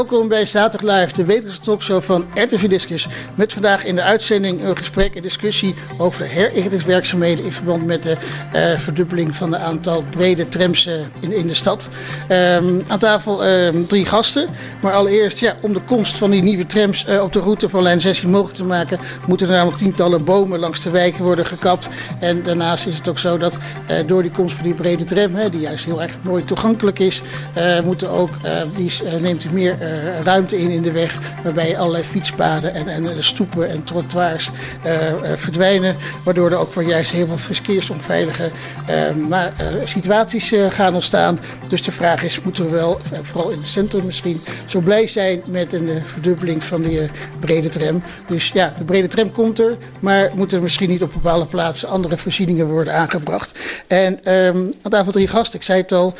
welkom bij Zaterdag Live, de wekelijkse talkshow van RTV Discus. Met vandaag in de uitzending een gesprek en discussie over herinrichtingswerkzaamheden in verband met de uh, verdubbeling van het aantal brede trams uh, in, in de stad. Um, aan tafel um, drie gasten, maar allereerst ja, om de komst van die nieuwe trams uh, op de route van lijn 16 mogelijk te maken, moeten er namelijk tientallen bomen langs de wijken worden gekapt. En daarnaast is het ook zo dat door die komst van die brede tram, hè, die juist heel erg mooi toegankelijk is, moeten ook, die neemt meer ruimte in in de weg. Waarbij allerlei fietspaden en, en stoepen en trottoirs uh, verdwijnen. Waardoor er ook voor juist heel veel verkeersonveilige situaties gaan ontstaan. Dus de vraag is, moeten we wel, vooral in het centrum misschien, zo blij zijn met een verdubbeling van de brede tram. Dus ja, de brede tram komt er, maar moeten er misschien niet op bepaalde plaatsen andere voorzieningen worden aangebracht. En um, aan tafel drie gasten, ik zei het al,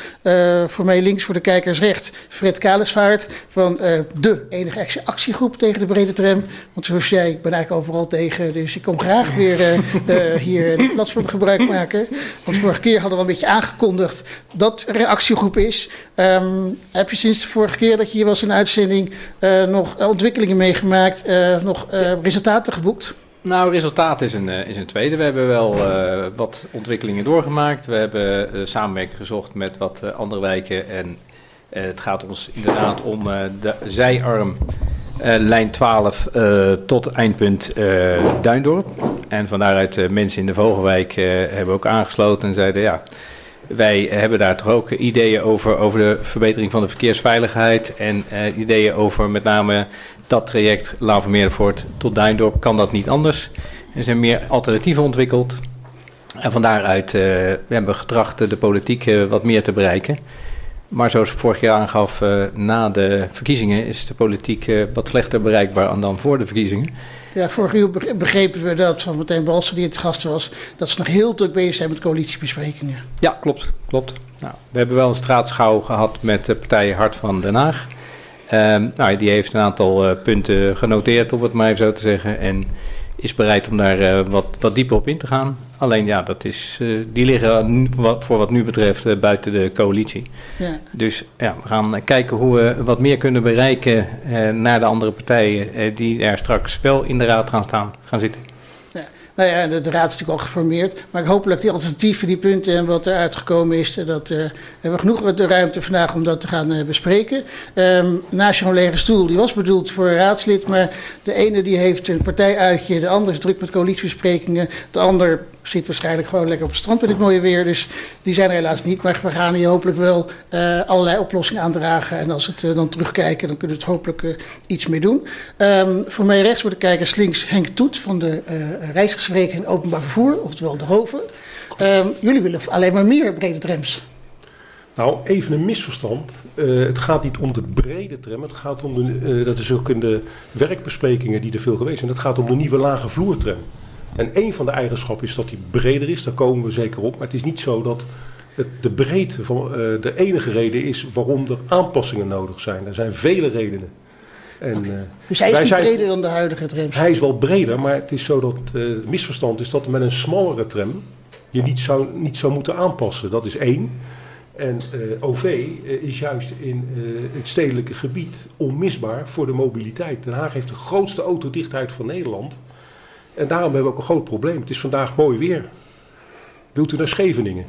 voor mij links, voor de kijkers recht, Fred Kalesvaart uh, de enige actiegroep tegen de brede tram. Want zoals jij, ik ben eigenlijk overal tegen, dus ik kom graag weer uh, uh, hier het platform gebruik maken. Want vorige keer hadden we een beetje aangekondigd dat er een actiegroep is. Um, heb je sinds de vorige keer dat je hier was in uitzending nog ontwikkelingen meegemaakt, nog resultaten geboekt? Nou, resultaat is een, is een tweede. We hebben wel wat ontwikkelingen doorgemaakt. We hebben uh, samenwerking gezocht met wat andere wijken en het gaat ons inderdaad om uh, de zijarm uh, lijn 12 tot eindpunt Duindorp. En van daaruit mensen in de Vogelwijk hebben ook aangesloten en zeiden ja, wij hebben daar toch ook ideeën over, over de verbetering van de verkeersveiligheid en ideeën over met name dat traject Lavermeervoort tot Duindorp. Kan dat niet anders? Er zijn meer alternatieven ontwikkeld. En van daaruit we hebben we getracht de politiek wat meer te bereiken. Maar zoals ik vorig jaar aangaf, uh, na de verkiezingen is de politiek uh, wat slechter bereikbaar dan voor de verkiezingen. Ja, vorig uur begrepen we dat van meteen Balser die het gast was, dat ze nog heel druk bezig zijn met coalitiebesprekingen. Ja, klopt. klopt. Nou, we hebben wel een straatschouw gehad met de partij Hart van Den Haag. Um, nou, die heeft een aantal uh, punten genoteerd, om het maar even zo te zeggen. En is bereid om daar uh, wat, wat dieper op in te gaan. Alleen ja, dat is, uh, die liggen voor wat nu betreft uh, buiten de coalitie. Ja. Dus ja, we gaan kijken hoe we wat meer kunnen bereiken naar de andere partijen die er straks wel in de raad gaan staan, gaan zitten. Nou ja, de, de, raad is natuurlijk al geformeerd. Maar hopelijk die alternatieven, die punten en wat er uitgekomen is, dat uh, hebben genoeg de ruimte vandaag om dat te gaan uh, bespreken. Um, naast zo'n lege stoel, die was bedoeld voor raadslid, maar de ene die heeft een partijuitje, de ander is druk met coalitiebesprekingen, de ander zit waarschijnlijk gewoon lekker op het strand met dit mooie weer. Dus die zijn er helaas niet. Maar we gaan hier hopelijk wel uh, allerlei oplossingen aandragen. En als we het uh, dan terugkijken, dan kunnen we het hopelijk iets mee doen. Um, voor mij rechts voor de kijkers links Henk Toet van de reisgesprekken in openbaar vervoer, oftewel de Hoven. Um, jullie willen alleen maar meer brede trams. Nou, even een misverstand. Uh, het gaat niet om de brede tram. Het gaat om de, uh, dat is ook in de werkbesprekingen die er veel geweest zijn. Het gaat om de nieuwe lage vloertram. En een van de eigenschappen is dat die breder is, daar komen we zeker op. Maar het is niet zo dat het de breedte van, uh, de enige reden is waarom er aanpassingen nodig zijn. Er zijn vele redenen. En, okay. dus hij is niet zijn, breder dan de huidige tram? Hij is wel breder, maar het is zo dat het misverstand is dat met een smallere tram je niet zou, niet zou moeten aanpassen. Dat is één. En OV is juist in het stedelijke gebied onmisbaar voor de mobiliteit. Den Haag heeft de grootste autodichtheid van Nederland. En daarom hebben we ook een groot probleem. Het is vandaag mooi weer. Wilt u naar Scheveningen?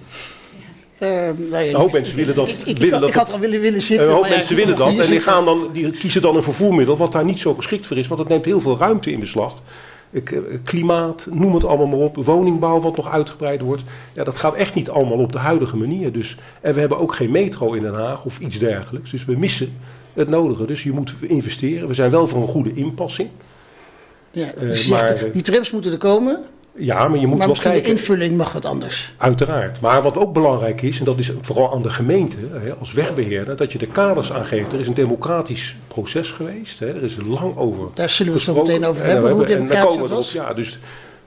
Nee, een hoop mensen willen dat. Ik, ik, willen ik, dat, ik had al willen, willen zitten. Een hoop mensen willen dat. En die, gaan dan, die kiezen dan een vervoermiddel wat daar niet zo geschikt voor is. Want het neemt heel veel ruimte in beslag. Ik, klimaat, noem het allemaal maar op. Woningbouw wat nog uitgebreid wordt. Ja, dat gaat echt niet allemaal op de huidige manier. Dus, en we hebben ook geen metro in Den Haag of iets dergelijks. Dus we missen het nodige. Dus je moet investeren. We zijn wel voor een goede inpassing. Ja, dus uh, maar, die trams moeten er komen. Ja, maar je moet maar wel kijken. de invulling mag wat anders. Uiteraard. Maar wat ook belangrijk is, en dat is vooral aan de gemeente hè, als wegbeheerder, dat je de kaders aangeeft. Er is een democratisch proces geweest. Hè, er is lang over. Daar zullen we het zo meteen over hebben, hoe democratisch dat was. Ja, dus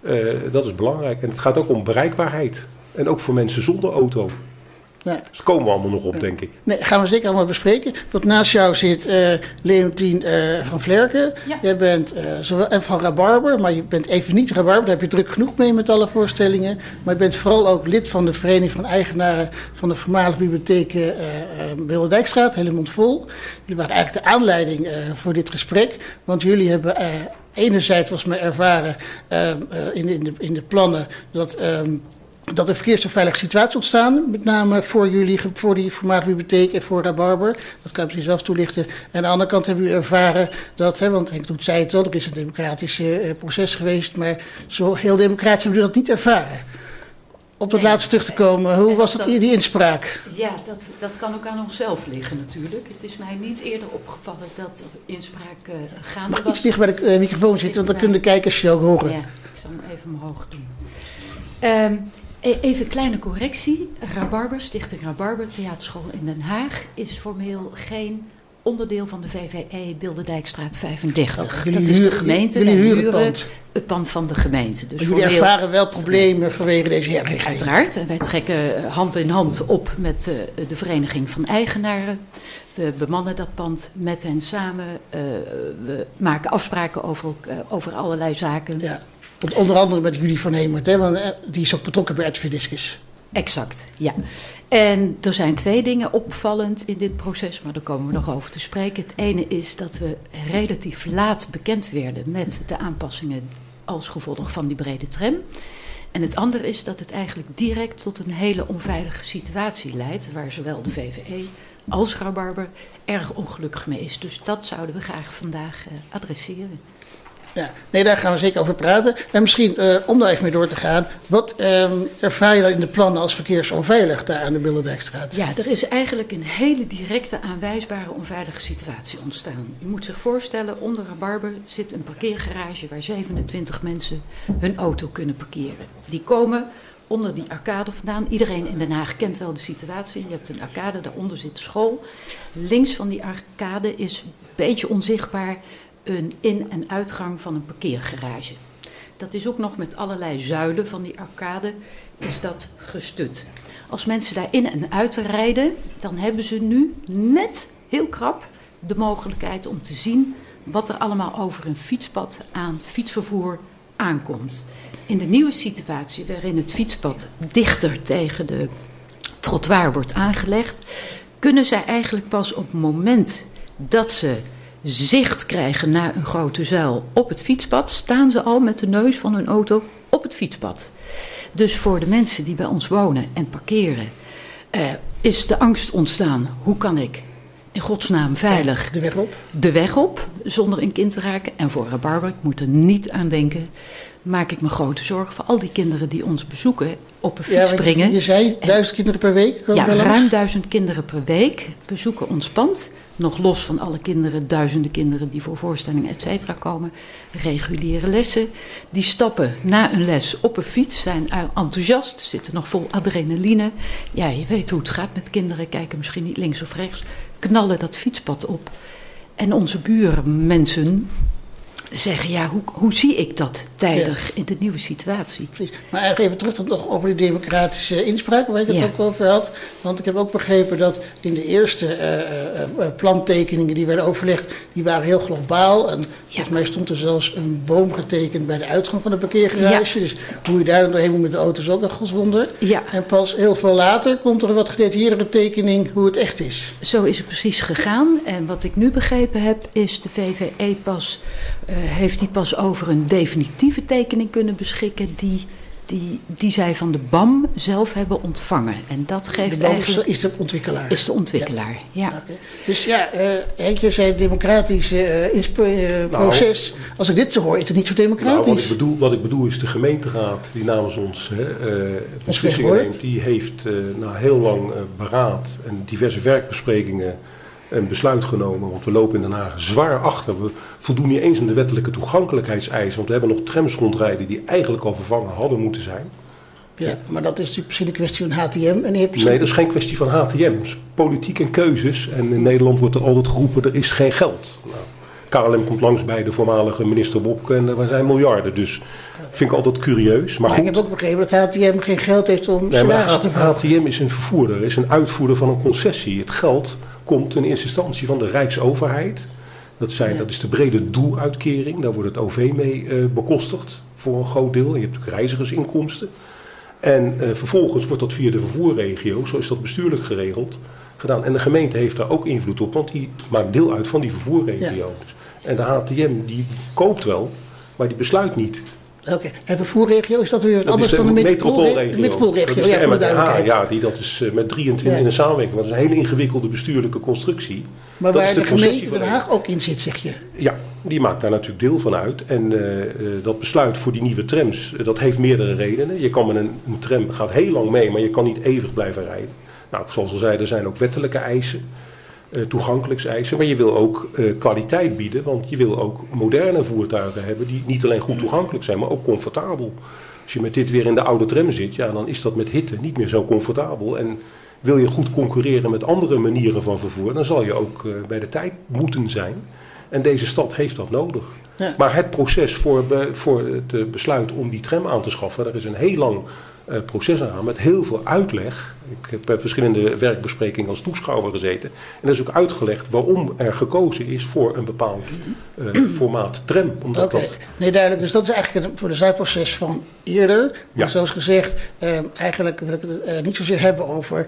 uh, dat is belangrijk. En het gaat ook om bereikbaarheid. En ook voor mensen zonder auto. Ja. Dus daar komen we allemaal nog op, denk ik. Nee, gaan we zeker allemaal bespreken. Want naast jou zit eh Leontien eh, van Vlerken. Ja. Jij bent eh, zowel en van Rabarber, maar je bent even niet Rabarber. Daar heb je druk genoeg mee met alle voorstellingen. Maar je bent vooral ook lid van de Vereniging van Eigenaren van de voormalige bibliotheek eh eh, Bilderdijkstraat, Helmond Vol. Jullie waren eigenlijk de aanleiding eh, voor dit gesprek. Want jullie hebben eh, enerzijds, was mij ervaren eh, eh, in, in, de, in de plannen, dat... ehm, dat er verkeersveilige situatie ontstaan, met name voor jullie, voor die voormalige bibliotheek en voor Rabarber. Dat kan misschien zelf toelichten. En aan de andere kant hebben jullie ervaren dat, hè, want Henk Doet zei het wel, er is een democratisch eh, proces geweest, maar zo heel democratisch hebben jullie dat niet ervaren. Op dat Nee. laatste terug te komen, hoe was dat, dat- die inspraak? Ja, dat, dat kan ook aan onszelf liggen natuurlijk. Het is mij niet eerder opgevallen dat er inspraak eh, gaande Mag was. iets dicht bij de eh, microfoon zitten, want dan kunnen de kijkers je ook horen. Ja, ik zal hem even omhoog doen. Ehm, even een kleine correctie. Rabarber, Stichting Rabarber, Theaterschool in Den Haag, is formeel geen onderdeel van de VVE Bilderdijkstraat 35. Jullie dat is de huren- gemeente. jullie wij huren het huren pand. het pand van de gemeente. Dus Maar jullie formeel- ervaren wel problemen vanwege deze herrichting. Uiteraard. En wij trekken eh, hand in hand op met eh, de Vereniging van Eigenaren. We bemannen dat pand met hen samen. Eh, we maken afspraken over, eh, over allerlei zaken. Ja. Onder andere met jullie van Hemert, hè, want eh, die is ook betrokken bij RTV Discus. Exact, ja. En er zijn twee dingen opvallend in dit proces, maar daar komen we nog over te spreken. Het ene is dat we relatief laat bekend werden met de aanpassingen als gevolg van die brede tram. En het andere is dat het eigenlijk direct tot een hele onveilige situatie leidt, waar zowel de VVE als Rabarber erg ongelukkig mee is. Dus dat zouden we graag vandaag eh, adresseren. Ja, nee, daar gaan we zeker over praten. En misschien, eh, om daar even mee door te gaan, wat ehm, ervaar je in de plannen als verkeersonveilig daar aan de Billendijkstraat? Ja, er is eigenlijk een hele directe aanwijsbare onveilige situatie ontstaan. U moet zich voorstellen, onder Rabarber zit een parkeergarage waar 27 mensen hun auto kunnen parkeren. Die komen onder die arcade vandaan. Iedereen in Den Haag kent wel de situatie. Je hebt een arcade, daaronder zit de school. Links van die arcade is een beetje onzichtbaar een in- en uitgang van een parkeergarage. Dat is ook nog met allerlei zuilen van die arcade is dat gestut. Als mensen daar in en uit rijden, dan hebben ze nu net heel krap de mogelijkheid om te zien wat er allemaal over een fietspad aan fietsvervoer aankomt. In de nieuwe situatie waarin het fietspad dichter tegen de trottoir wordt aangelegd, kunnen zij eigenlijk pas op het moment dat ze zicht krijgen naar een grote zuil op het fietspad, staan ze al met de neus van hun auto op het fietspad. Dus voor de mensen die bij ons wonen en parkeren, eh, is de angst ontstaan: hoe kan ik in godsnaam veilig De weg op? de weg op zonder een kind te raken? En voor Rabarber, ik moet er niet aan denken, maak ik me grote zorgen voor al die kinderen die ons bezoeken, op een fiets want springen. Je zei duizend kinderen per week Ja, ruim duizend kinderen per week bezoeken ons pand. Nog los van alle kinderen, duizenden kinderen die voor voorstellingen et cetera komen. Reguliere lessen. Die stappen na een les op een fiets, zijn enthousiast, zitten nog vol adrenaline. Ja, je weet hoe het gaat met kinderen, kijken misschien niet links of rechts. Knallen dat fietspad op. En onze buren, mensen, zeggen, ja, hoe, hoe zie ik dat tijdig in de nieuwe situatie? Precies. Maar eigenlijk even terug dan toch over die democratische inspraak, waar ik het Ja. ook over had. Want ik heb ook begrepen dat in de eerste eh, plantekeningen die werden overlegd, die waren heel globaal. En volgens mij stond er zelfs een boom getekend bij de uitgang van de parkeergarage. Dus hoe je daar dan doorheen moet met de auto is ook een godswonder. Ja. En pas heel veel later komt er een wat gedetailleerdere tekening hoe het echt is. Zo is het precies gegaan. En wat ik nu begrepen heb, is de VVE pas, heeft die pas over een tekening kunnen beschikken die, die, die zij van de BAM zelf hebben ontvangen. En dat De geeft boom eigenlijk... is de ontwikkelaar. Is de ontwikkelaar, ja. Dus ja, eh Henkje zei democratisch eh, insp- eh, proces. Als ik dit zo hoor, is het niet zo Nou, democratisch. wat, ik bedoel, wat ik bedoel is de gemeenteraad die namens ons hè, eh, beslissingen neemt, die heeft eh, na heel lang eh, beraad en diverse werkbesprekingen een besluit genomen. Want we lopen in Den Haag zwaar achter. We voldoen niet eens aan de wettelijke toegankelijkheidseisen. Want we hebben nog trams rondrijden die eigenlijk al vervangen hadden moeten zijn. Ja, maar dat is natuurlijk misschien een kwestie van HTM. En heeft Nee, dat is geen kwestie van HTM. Het is politiek en keuzes. En in Nederland wordt er altijd geroepen, er is geen geld. Nou, KLM komt langs bij de voormalige minister Wopke en er zijn miljarden. Dus vind ik altijd curieus. Maar, Maar ik heb ook begrepen dat HTM geen geld heeft om Nee, maar te. HTM is een vervoerder, is een uitvoerder van een concessie. Het geld komt in eerste instantie van de Rijksoverheid. Dat, zijn, dat is de brede doeluitkering. Daar wordt het OV mee eh, bekostigd voor een groot deel. Je hebt natuurlijk reizigersinkomsten. En eh, vervolgens wordt dat via de vervoerregio, zo is dat bestuurlijk geregeld, gedaan. En de gemeente heeft daar ook invloed op, want die maakt deel uit van die vervoerregio. Dus- En de HTM die koopt wel, maar die besluit niet. Oké, en vervoerregio, is dat weer wat anders van de metropoolregio. metropoolregio? ja, voor de duidelijkheid. Ja, die, dat is eh, met 23 Ja. in een samenwerking. Dat is een hele ingewikkelde bestuurlijke constructie. maar dat waar is de, de gemeente Den Haag ook in zit, zeg je. Ja, die maakt daar natuurlijk deel van uit. En eh, eh, dat besluit voor die nieuwe trams, dat heeft meerdere redenen. Je kan met een, een tram, gaat heel lang mee, maar je kan niet eeuwig blijven rijden. Nou, zoals al zei, er zijn ook wettelijke eisen, toegankelijkseisen. Maar je wil ook eh, kwaliteit bieden, want je wil ook moderne voertuigen hebben die niet alleen goed toegankelijk zijn, maar ook comfortabel. Als je met dit weer in de oude tram zit, ja, dan is dat met hitte niet meer zo comfortabel. En wil je goed concurreren met andere manieren van vervoer, dan zal je ook eh, bij de tijd moeten zijn. En deze stad heeft dat nodig. Ja. Maar het proces voor, voor het eh, besluit om die tram aan te schaffen, daar is een heel lang eh, proces aan met heel veel uitleg. Ik heb bij verschillende werkbesprekingen als toeschouwer gezeten. En er is ook uitgelegd waarom er gekozen is voor een bepaald eh, formaat tram. Omdat dat, nee duidelijk. Dus dat is eigenlijk het voordezuidproces van eerder. Maar Ja. zoals gezegd, eh, eigenlijk wil ik het eh, niet zozeer hebben over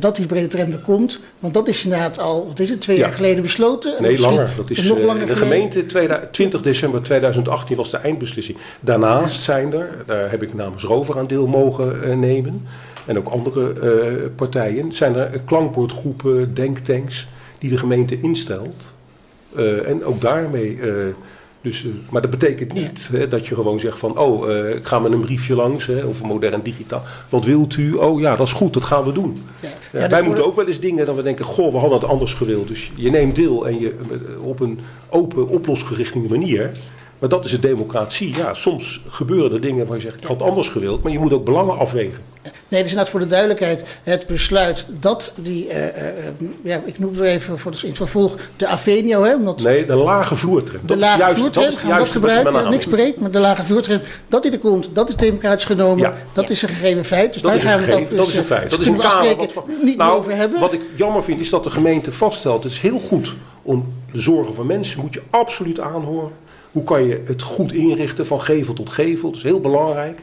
dat die brede tram er komt. Want dat is inderdaad al, wat is het, twee Ja. jaar geleden besloten. En Nee, langer. Dat is nog langer de gemeente 2000 20 december 2018 was de eindbeslissing. Daarnaast zijn er, daar heb ik namens Rover aan deel mogen nemen, en ook andere eh, partijen, zijn er klankbordgroepen, denktanks die de gemeente instelt. Eh, en ook daarmee. eh, dus, maar dat betekent niet hè, dat je gewoon zegt van, oh, ik ga met een briefje langs, hè, of modern digitaal. Wat wilt u? Oh ja, dat is goed, dat gaan we doen. Ja. Ja, wij moeten ook wel eens dingen dat we denken, goh, we hadden het anders gewild. Dus je neemt deel en je op een open, oplosgerichte manier. Maar dat is de democratie. Ja, soms gebeuren er dingen waar je zegt, ik had anders gewild. Maar je moet ook belangen afwegen. Nee, dus inderdaad voor de duidelijkheid, het besluit dat die, eh, eh, eh, ja, ik noem het even voor het, in het vervolg de Avenio, hè, omdat Nee, de lage vloertram. de Dat lage juist- vloertram, dat is dat juist je gebruiken, niks breed, maar de lage vloertram, dat die er komt, dat is democratisch genomen, Ja. dat is een gegeven feit. Dus Dat daar gaan we het gegeven, dat dus, is een feit. Dat is een kader. Wat, niet nou, over hebben. wat ik jammer vind is dat de gemeente vaststelt. Het is heel goed om de zorgen van mensen moet je absoluut aanhoren. Hoe kan je het goed inrichten van gevel tot gevel? Dat is heel belangrijk.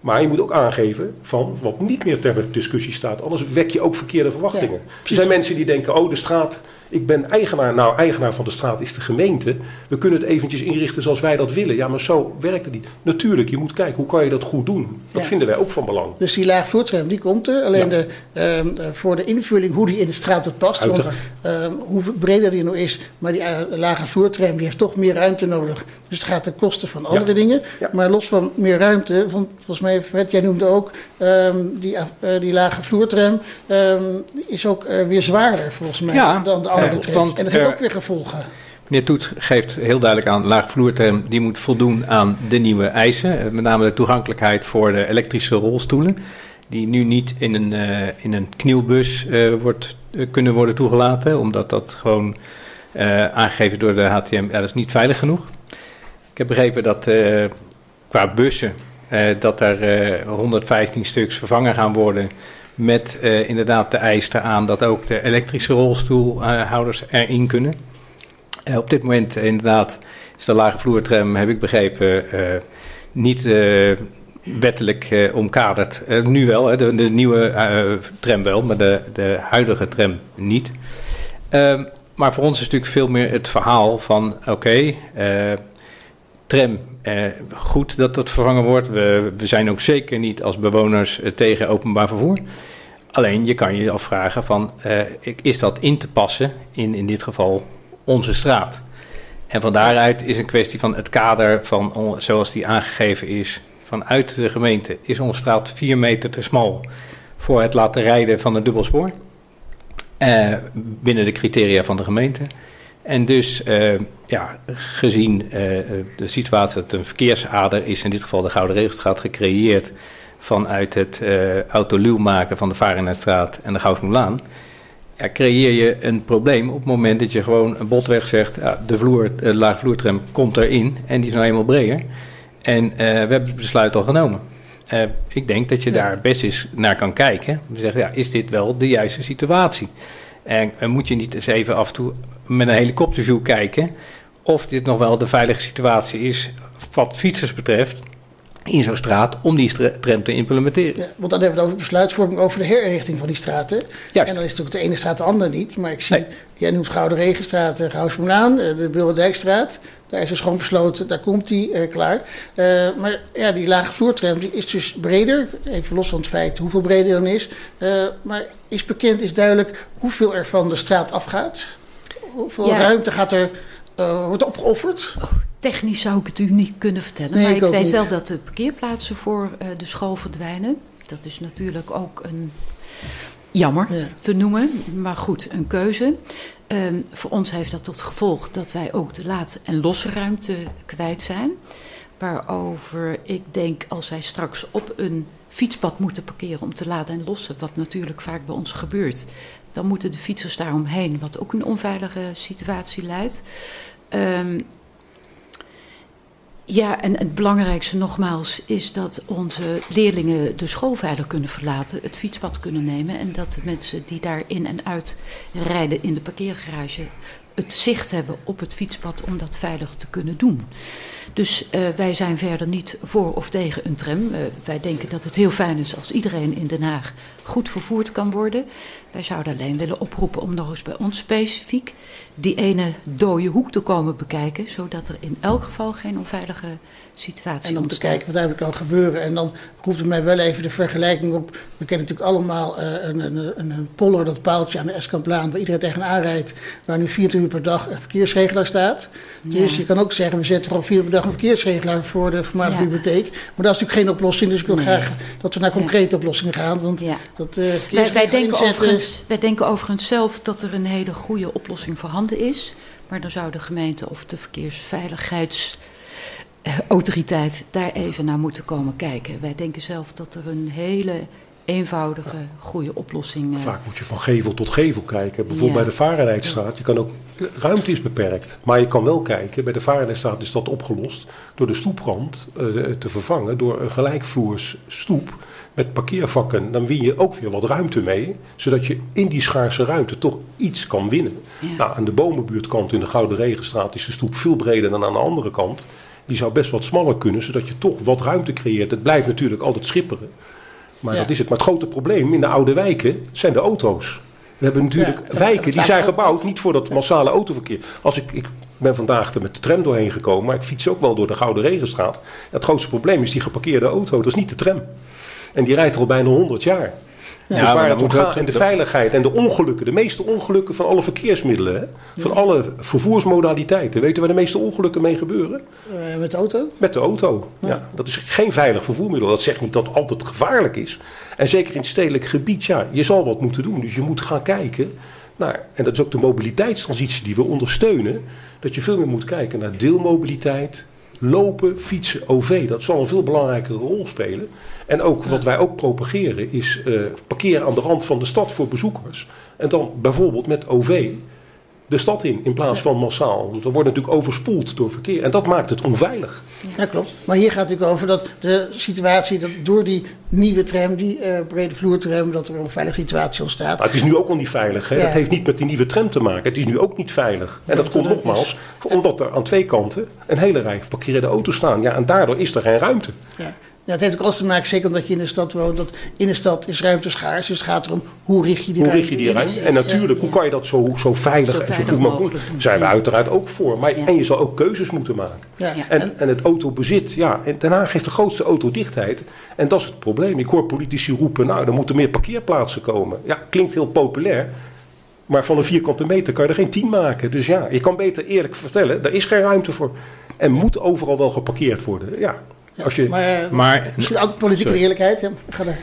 Maar je moet ook aangeven van wat niet meer ter discussie staat. Anders wek je ook verkeerde verwachtingen. Ja, er zijn mensen die denken, oh de straat, ik ben eigenaar. Nou, eigenaar van de straat is de gemeente. We kunnen het eventjes inrichten zoals wij dat willen. Ja, maar zo werkt het niet. Natuurlijk, je moet kijken, hoe kan je dat goed doen? Dat Ja. vinden wij ook van belang. Dus die laag vloertram, die komt er. Alleen Ja. de, ehm, eh, voor de invulling hoe die in de straat tot past. Want ehm, hoe breder die nou is, maar die eh, lage vloertram die heeft toch meer ruimte nodig. Dus het gaat ten koste van andere dingen. Maar los van meer ruimte, volgens mij, Fred, jij noemde ook, ehm, die, eh, die lage vloertram ehm, is ook eh, weer zwaarder volgens mij Ja, dan de andere eh, trams. want En dat heeft er- ook weer gevolgen. Meneer Toet geeft heel duidelijk aan, laagvloertram die moet voldoen aan de nieuwe eisen. Eh, Met name de toegankelijkheid voor de elektrische rolstoelen. Die nu niet in een, eh, in een knielbus eh, wordt, eh, kunnen worden toegelaten. Omdat dat gewoon eh, aangegeven door de HTM, ja, dat is niet veilig genoeg. Ik heb begrepen dat eh, qua bussen, eh, dat er eh, 115 stuks vervangen gaan worden. Met eh, inderdaad de eis eraan dat ook de elektrische rolstoelhouders erin kunnen. Eh, op dit moment eh, inderdaad is de lage vloertram, heb ik begrepen, eh, niet eh, wettelijk eh, omkaderd. Eh, nu wel, hè, de, de nieuwe eh, tram wel, maar de, de huidige tram niet. Ehm, maar voor ons is natuurlijk veel meer het verhaal van, oké, eh, tram, eh, goed dat dat vervangen wordt. We, we zijn ook zeker niet als bewoners eh, tegen openbaar vervoer. Alleen je kan je afvragen van, eh, is dat in te passen in in dit geval onze straat? En van daaruit is een kwestie van het kader van, zoals die aangegeven is, vanuit de gemeente, is onze straat 4 meter te smal voor het laten rijden van een dubbelspoor. Eh, binnen de criteria van de gemeente. En dus, eh, ja, gezien eh, de situatie dat een verkeersader is, in dit geval de Gouden Regelstraat, gecreëerd vanuit het eh autoluw maken van de Varenetstraat en de Goudmoelaan, ja, creëer je een probleem op het moment dat je gewoon een botweg zegt, ja, de vloer, de laagvloertram komt erin en die is nou eenmaal breder. En uh, we hebben het besluit al genomen. Uh, ik denk dat je daar best eens naar kan kijken. We zeggen, ja, is dit wel de juiste situatie? En, en moet je niet eens even af en toe met een helikopterview kijken of dit nog wel de veilige situatie is wat fietsers betreft in zo'n straat om die tram te implementeren. Ja, want dan hebben we het over besluitvorming over de herinrichting van die straten. Juist. En dan is natuurlijk de ene straat de andere niet. Maar ik zie, nee. jij noemt Gouden Regenstraat, uh, Goudsmoelaan, uh, de Bilderdijkstraat. Daar is dus gewoon besloten, daar komt die uh, klaar. maar ja, die lage vloertram die is dus breder. Even los van het feit hoeveel breder dan is. maar is bekend, is duidelijk hoeveel er van de straat afgaat? Hoeveel ja. ruimte gaat er, wordt opgeofferd? Oh technisch zou ik het u niet kunnen vertellen. Nee, maar ik ik, weet niet. wel dat de parkeerplaatsen voor de school verdwijnen. Dat is natuurlijk ook een jammer Ja. te noemen. Maar goed, een keuze. Um, voor ons heeft dat tot gevolg dat wij ook de laat- en losse ruimte kwijt zijn. Waarover ik denk als wij straks op een fietspad moeten parkeren om te laden en lossen, wat natuurlijk vaak bij ons gebeurt, dan moeten de fietsers daaromheen, wat ook een onveilige situatie leidt. Um, ja, en het belangrijkste nogmaals is dat onze leerlingen de school veilig kunnen verlaten, het fietspad kunnen nemen en dat de mensen die daar in en uit rijden in de parkeergarage het zicht hebben op het fietspad om dat veilig te kunnen doen. Dus uh, wij zijn verder niet voor of tegen een tram. Uh, wij denken dat het heel fijn is als iedereen in Den Haag goed vervoerd kan worden. Wij zouden alleen willen oproepen om nog eens bij ons specifiek die ene dode hoek te komen bekijken, zodat er in elk geval geen onveilige situatie En om te kijken wat daar kan gebeuren. En dan roept het mij wel even de vergelijking op. We kennen natuurlijk allemaal uh, een, een, een, een poller, dat paaltje aan de Eskamplaan, waar iedereen tegenaan rijdt, waar nu 24 uur per dag een verkeersregelaar staat. Ja. Dus je kan ook zeggen, we zetten er op 4 uur per dag een verkeersregelaar voor de voormalige Ja. bibliotheek. Maar dat is natuurlijk geen oplossing, dus ik wil Nee. graag dat we naar concrete oplossingen gaan. Want Ja. dat uh, Wij, denken inzetten- overigens, wij denken overigens zelf dat er een hele goede oplossing voorhanden is. Maar dan zou de gemeente of de verkeersveiligheidsautoriteit daar even naar moeten komen kijken. Wij denken zelf dat er een hele eenvoudige, goede oplossing... eh, Vaak moet je van gevel tot gevel kijken. Bijvoorbeeld Ja. bij de Varenrijkstraat. Je kan ook, ruimte is beperkt. Maar je kan wel kijken. Bij de Varenrijkstraat is dat opgelost. Door de stoeprand eh, te vervangen. Door een gelijkvloers stoep. Met parkeervakken. Dan win je ook weer wat ruimte mee. Zodat je in die schaarse ruimte toch iets kan winnen. Ja. Nou, aan de bomenbuurtkant in de Gouden Regenstraat is de stoep veel breder dan aan de andere kant. Die zou best wat smaller kunnen. Zodat je toch wat ruimte creëert. Het blijft natuurlijk altijd schipperen. Maar Ja. dat is het. Maar het grote probleem in de oude wijken zijn de auto's. We hebben natuurlijk Ja, wijken die zijn gebouwd niet voor dat massale autoverkeer. Als ik, ik ben vandaag er met de tram doorheen gekomen, maar ik fiets ook wel door de Gouden Regenstraat. Het grootste probleem is die geparkeerde auto, dat is niet de tram. En die rijdt er al bijna 100 jaar. Ja, dus waar het om gaat, en de veiligheid en de ongelukken, de meeste ongelukken van alle verkeersmiddelen, hè, van alle vervoersmodaliteiten. Weten waar de meeste ongelukken mee gebeuren? eh, met de auto. Met de auto. Ja. dat is geen veilig vervoermiddel. Dat zegt niet dat het altijd gevaarlijk is. En zeker in het stedelijk gebied, ja, je zal wat moeten doen. Dus je moet gaan kijken naar, en dat is ook de mobiliteitstransitie die we ondersteunen, dat je veel meer moet kijken naar deelmobiliteit, lopen, fietsen, OV. Dat zal een veel belangrijkere rol spelen. En ook wat wij ook propageren is eh, parkeren aan de rand van de stad voor bezoekers. En dan bijvoorbeeld met OV de stad in, in plaats van massaal. Want we worden natuurlijk overspoeld door verkeer. En dat maakt het onveilig. Ja, klopt. Maar hier gaat het natuurlijk over dat de situatie, dat door die nieuwe tram, die eh, brede vloertram, dat er een veilige situatie ontstaat. Maar het is nu ook al niet veilig. Hè? Ja. Dat heeft niet met die nieuwe tram te maken. Het is nu ook niet veilig. En dat Dat komt er nogmaals omdat er aan twee kanten een hele rij geparkeerde auto's staan. Ja, en daardoor is er geen ruimte. Ja. Ja, het heeft ook alles te maken, zeker omdat je in de stad woont, dat in de stad is ruimte schaars. Dus het gaat erom, hoe richt je die Hoe ruimte richt je die ruimte? En natuurlijk, hoe kan je dat zo, zo veilig Zo en zo goed mogelijk doen. Zijn we uiteraard ook voor. Maar, Ja. En je zal ook keuzes moeten maken. Ja. Ja. En, en het autobezit, ja, en Den Haag heeft de grootste autodichtheid. En dat is het probleem. Ik hoor politici roepen, nou, er moeten meer parkeerplaatsen komen. Ja, klinkt heel populair. Maar van een vierkante meter kan je er geen tien maken. Dus ja, je kan beter eerlijk vertellen, er is geen ruimte voor. En moet overal wel geparkeerd worden. Ja, als je, Maar, eh, Maar- misschien ook politieke Sorry. eerlijkheid. Ja, ga daar.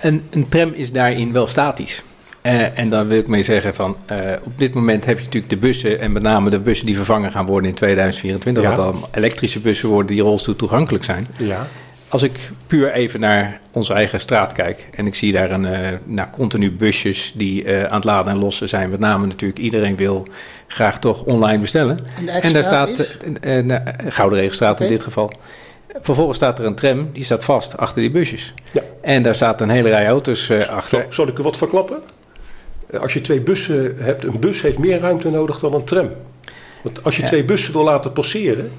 Een, een tram is daarin wel statisch. Eh, en dan wil ik mee zeggen van, eh, op dit moment heb je natuurlijk de bussen, en met name de bussen die vervangen gaan worden in 2024, Ja. wat dan elektrische bussen worden die rolstoel toegankelijk zijn. ja, als ik puur even naar onze eigen straat kijk en ik zie daar een, uh, nou, continu busjes die uh, aan het laden en lossen zijn, met name natuurlijk iedereen wil graag toch online bestellen. En, en daar staat uh, uh, Gouden Regenstraat okay. in dit geval. Vervolgens staat er een tram, die staat vast achter die busjes. Ja. En daar staat een hele rij auto's achter. Zal, zal ik er wat verklappen? Als je twee bussen hebt, een bus heeft meer ruimte nodig dan een tram. Want als je ja. twee bussen wil laten passeren,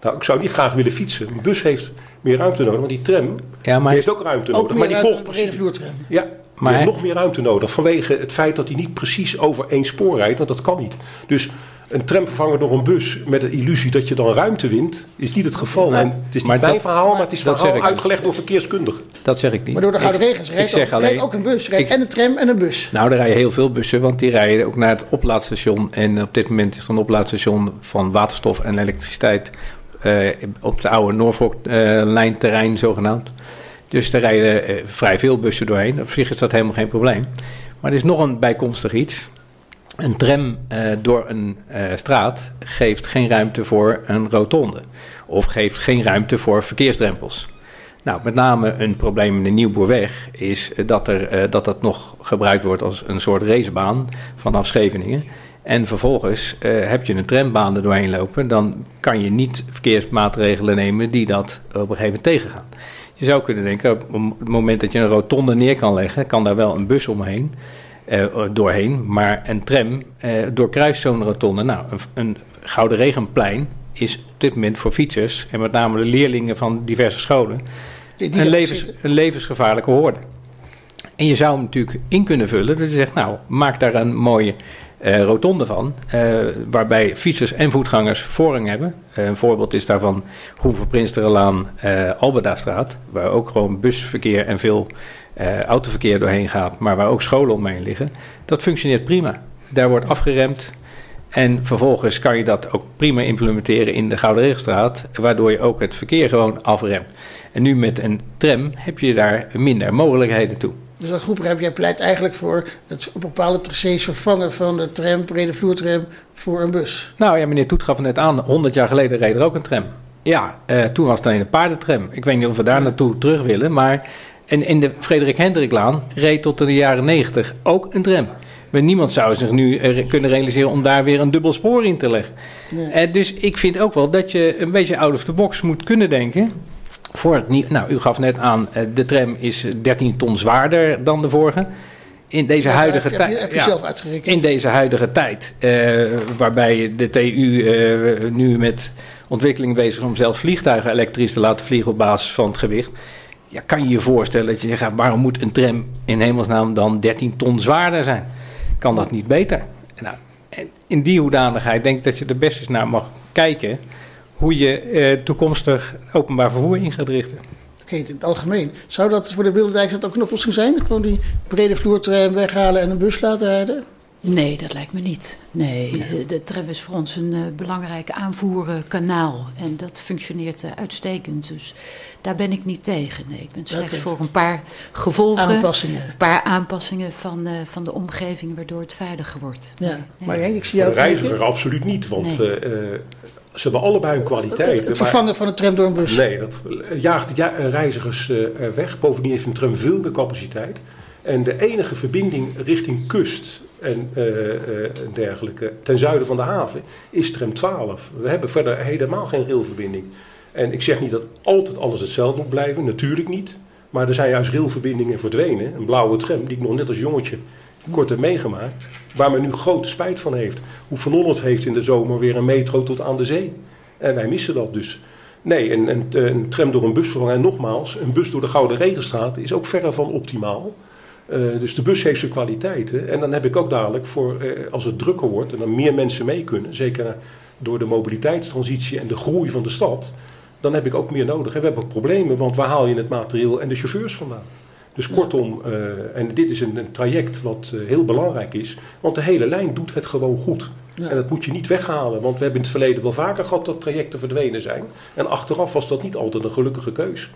nou, ik zou niet graag willen fietsen. Een bus heeft meer ruimte nodig, want die tram ja, maar die heeft ook ruimte ook nodig. Maar die volgt precies. vloertram. Ja, maar die heeft nog meer ruimte nodig vanwege het feit dat hij niet precies over één spoor rijdt, want dat kan niet. Dus een tram vervangen door een bus met de illusie dat je dan ruimte wint, is niet het geval. En het is niet mijn dat- verhaal, maar het is dat verhaal uitgelegd door verkeerskundigen. Dat zeg ik niet. Maar door de Gouden Ik- Regens rijdt ik zeg ook, alleen, ook een bus. Rijdt en een tram en een bus. Nou, er rijden heel veel bussen, want die rijden ook naar het oplaadstation. En op dit moment is er een oplaadstation van waterstof en elektriciteit eh, op de oude Norfolk-lijnterrein zogenaamd. Dus er rijden eh, vrij veel bussen doorheen. Op zich is dat helemaal geen probleem. Maar er is nog een bijkomstig iets. Een tram eh, door een eh, straat geeft geen ruimte voor een rotonde. Of geeft geen ruimte voor verkeersdrempels. Nou, met name een probleem in de Nieuwboerweg is dat, er, eh, dat dat nog gebruikt wordt als een soort racebaan vanaf Scheveningen. En vervolgens heb je een trambaan er doorheen lopen, dan kan je niet verkeersmaatregelen nemen die dat op een gegeven moment tegengaan. Je zou kunnen denken, op het moment dat je een rotonde neer kan leggen, kan daar wel een bus omheen, doorheen. Maar een tram eh, doorkruist zo'n rotonde. Nou, een, een Gouden Regenplein is op dit moment voor fietsers, en met name de leerlingen van diverse scholen, Die, die een, levens, een levensgevaarlijke hoorde. En je zou hem natuurlijk in kunnen vullen. Dus je zegt, nou, maak daar een mooie eh, rotonde van. eh, waarbij fietsers en voetgangers voorrang hebben. Eh, een voorbeeld is daarvan Groeve Prinsterelaan, eh Alberdastraat. Waar ook gewoon busverkeer en veel eh, autoverkeer doorheen gaat. Maar waar ook scholen omheen liggen. Dat functioneert prima. Daar wordt afgeremd. En vervolgens kan je dat ook prima implementeren in de Gouden Regenstraat. Waardoor je ook het verkeer gewoon afremt. En nu met een tram heb je daar minder mogelijkheden toe. Dus als groep heb jij pleit eigenlijk voor het op bepaalde tracés vervangen van de tram, brede vloertram, voor een bus. Nou ja, meneer Toet gaf net aan, 100 jaar geleden reed er ook een tram. Ja, eh, toen was het alleen een paardentram. Ik weet niet of we daar naartoe terug willen, maar en in de Frederik Hendriklaan reed tot in de jaren 90 ook een tram. Maar niemand zou zich nu kunnen realiseren om daar weer een dubbel spoor in te leggen. Nee. Eh, dus ik vind ook wel dat je een beetje out of the box moet kunnen denken. Voor het nieuw, nou, u gaf net aan, eh, de tram is 13 ton zwaarder dan de vorige. In deze huidige tijd. heb je ja. zelf uitgerekend. In deze huidige tijd, eh, waarbij de TU nu met ontwikkeling bezig is om zelfs vliegtuigen elektrisch te laten vliegen op basis van het gewicht. Ja, kan je je voorstellen dat je zegt, waarom moet een tram in hemelsnaam dan 13 ton zwaarder zijn? Kan dat niet beter? Nou, en in die hoedanigheid denk ik dat je er best eens naar mag kijken hoe je eh, toekomstig openbaar vervoer in gaat richten. Oké, in het algemeen. Zou dat voor de Bilderdijk dat ook een oplossing zijn? Gewoon die brede vloertram weghalen en een bus laten rijden? Nee, dat lijkt me niet. Nee, de, de tram is voor ons een eh, belangrijk aanvoerkanaal. En dat functioneert eh, uitstekend. Dus daar ben ik niet tegen. Nee, ik ben slechts voor een paar gevolgen. Aanpassingen. Een paar aanpassingen van, eh, van de omgeving waardoor het veiliger wordt. Ja, Nee. maar Henk, ik zie De jou reiziger kijken. absoluut niet, want Nee. eh, eh, ze hebben allebei hun Het, kwaliteiten. het maar- vervangen van een tram door een bus. Nee, dat jaagt ja, eh, reizigers eh, eh, weg. Bovendien heeft een tram veel meer capaciteit. En de enige verbinding richting kust en eh, eh, dergelijke ten zuiden van de haven is tram 12. We hebben verder helemaal geen railverbinding. En ik zeg niet dat altijd alles hetzelfde moet blijven, natuurlijk niet. Maar er zijn juist railverbindingen verdwenen. Een blauwe tram, die ik nog net als jongetje kort heb meegemaakt. Waar men nu grote spijt van heeft. Hoe Van Holland heeft in de zomer weer een metro tot aan de zee. En wij missen dat dus. Nee, een, een, een tram door een bus vervangen. En nogmaals, een bus door de Gouden Regenstraat is ook verre van optimaal. Eh, dus de bus heeft zijn kwaliteiten. En dan heb ik ook dadelijk voor, eh, als het drukker wordt en dan meer mensen mee kunnen, zeker door de mobiliteitstransitie en de groei van de stad, dan heb ik ook meer nodig. En we hebben ook problemen, want waar haal je het materieel en de chauffeurs vandaan? Dus kortom, eh, en dit is een, een traject wat heel belangrijk is, want de hele lijn doet het gewoon goed. Ja. En dat moet je niet weghalen, want we hebben in het verleden wel vaker gehad dat trajecten verdwenen zijn. En achteraf was dat niet altijd een gelukkige keus.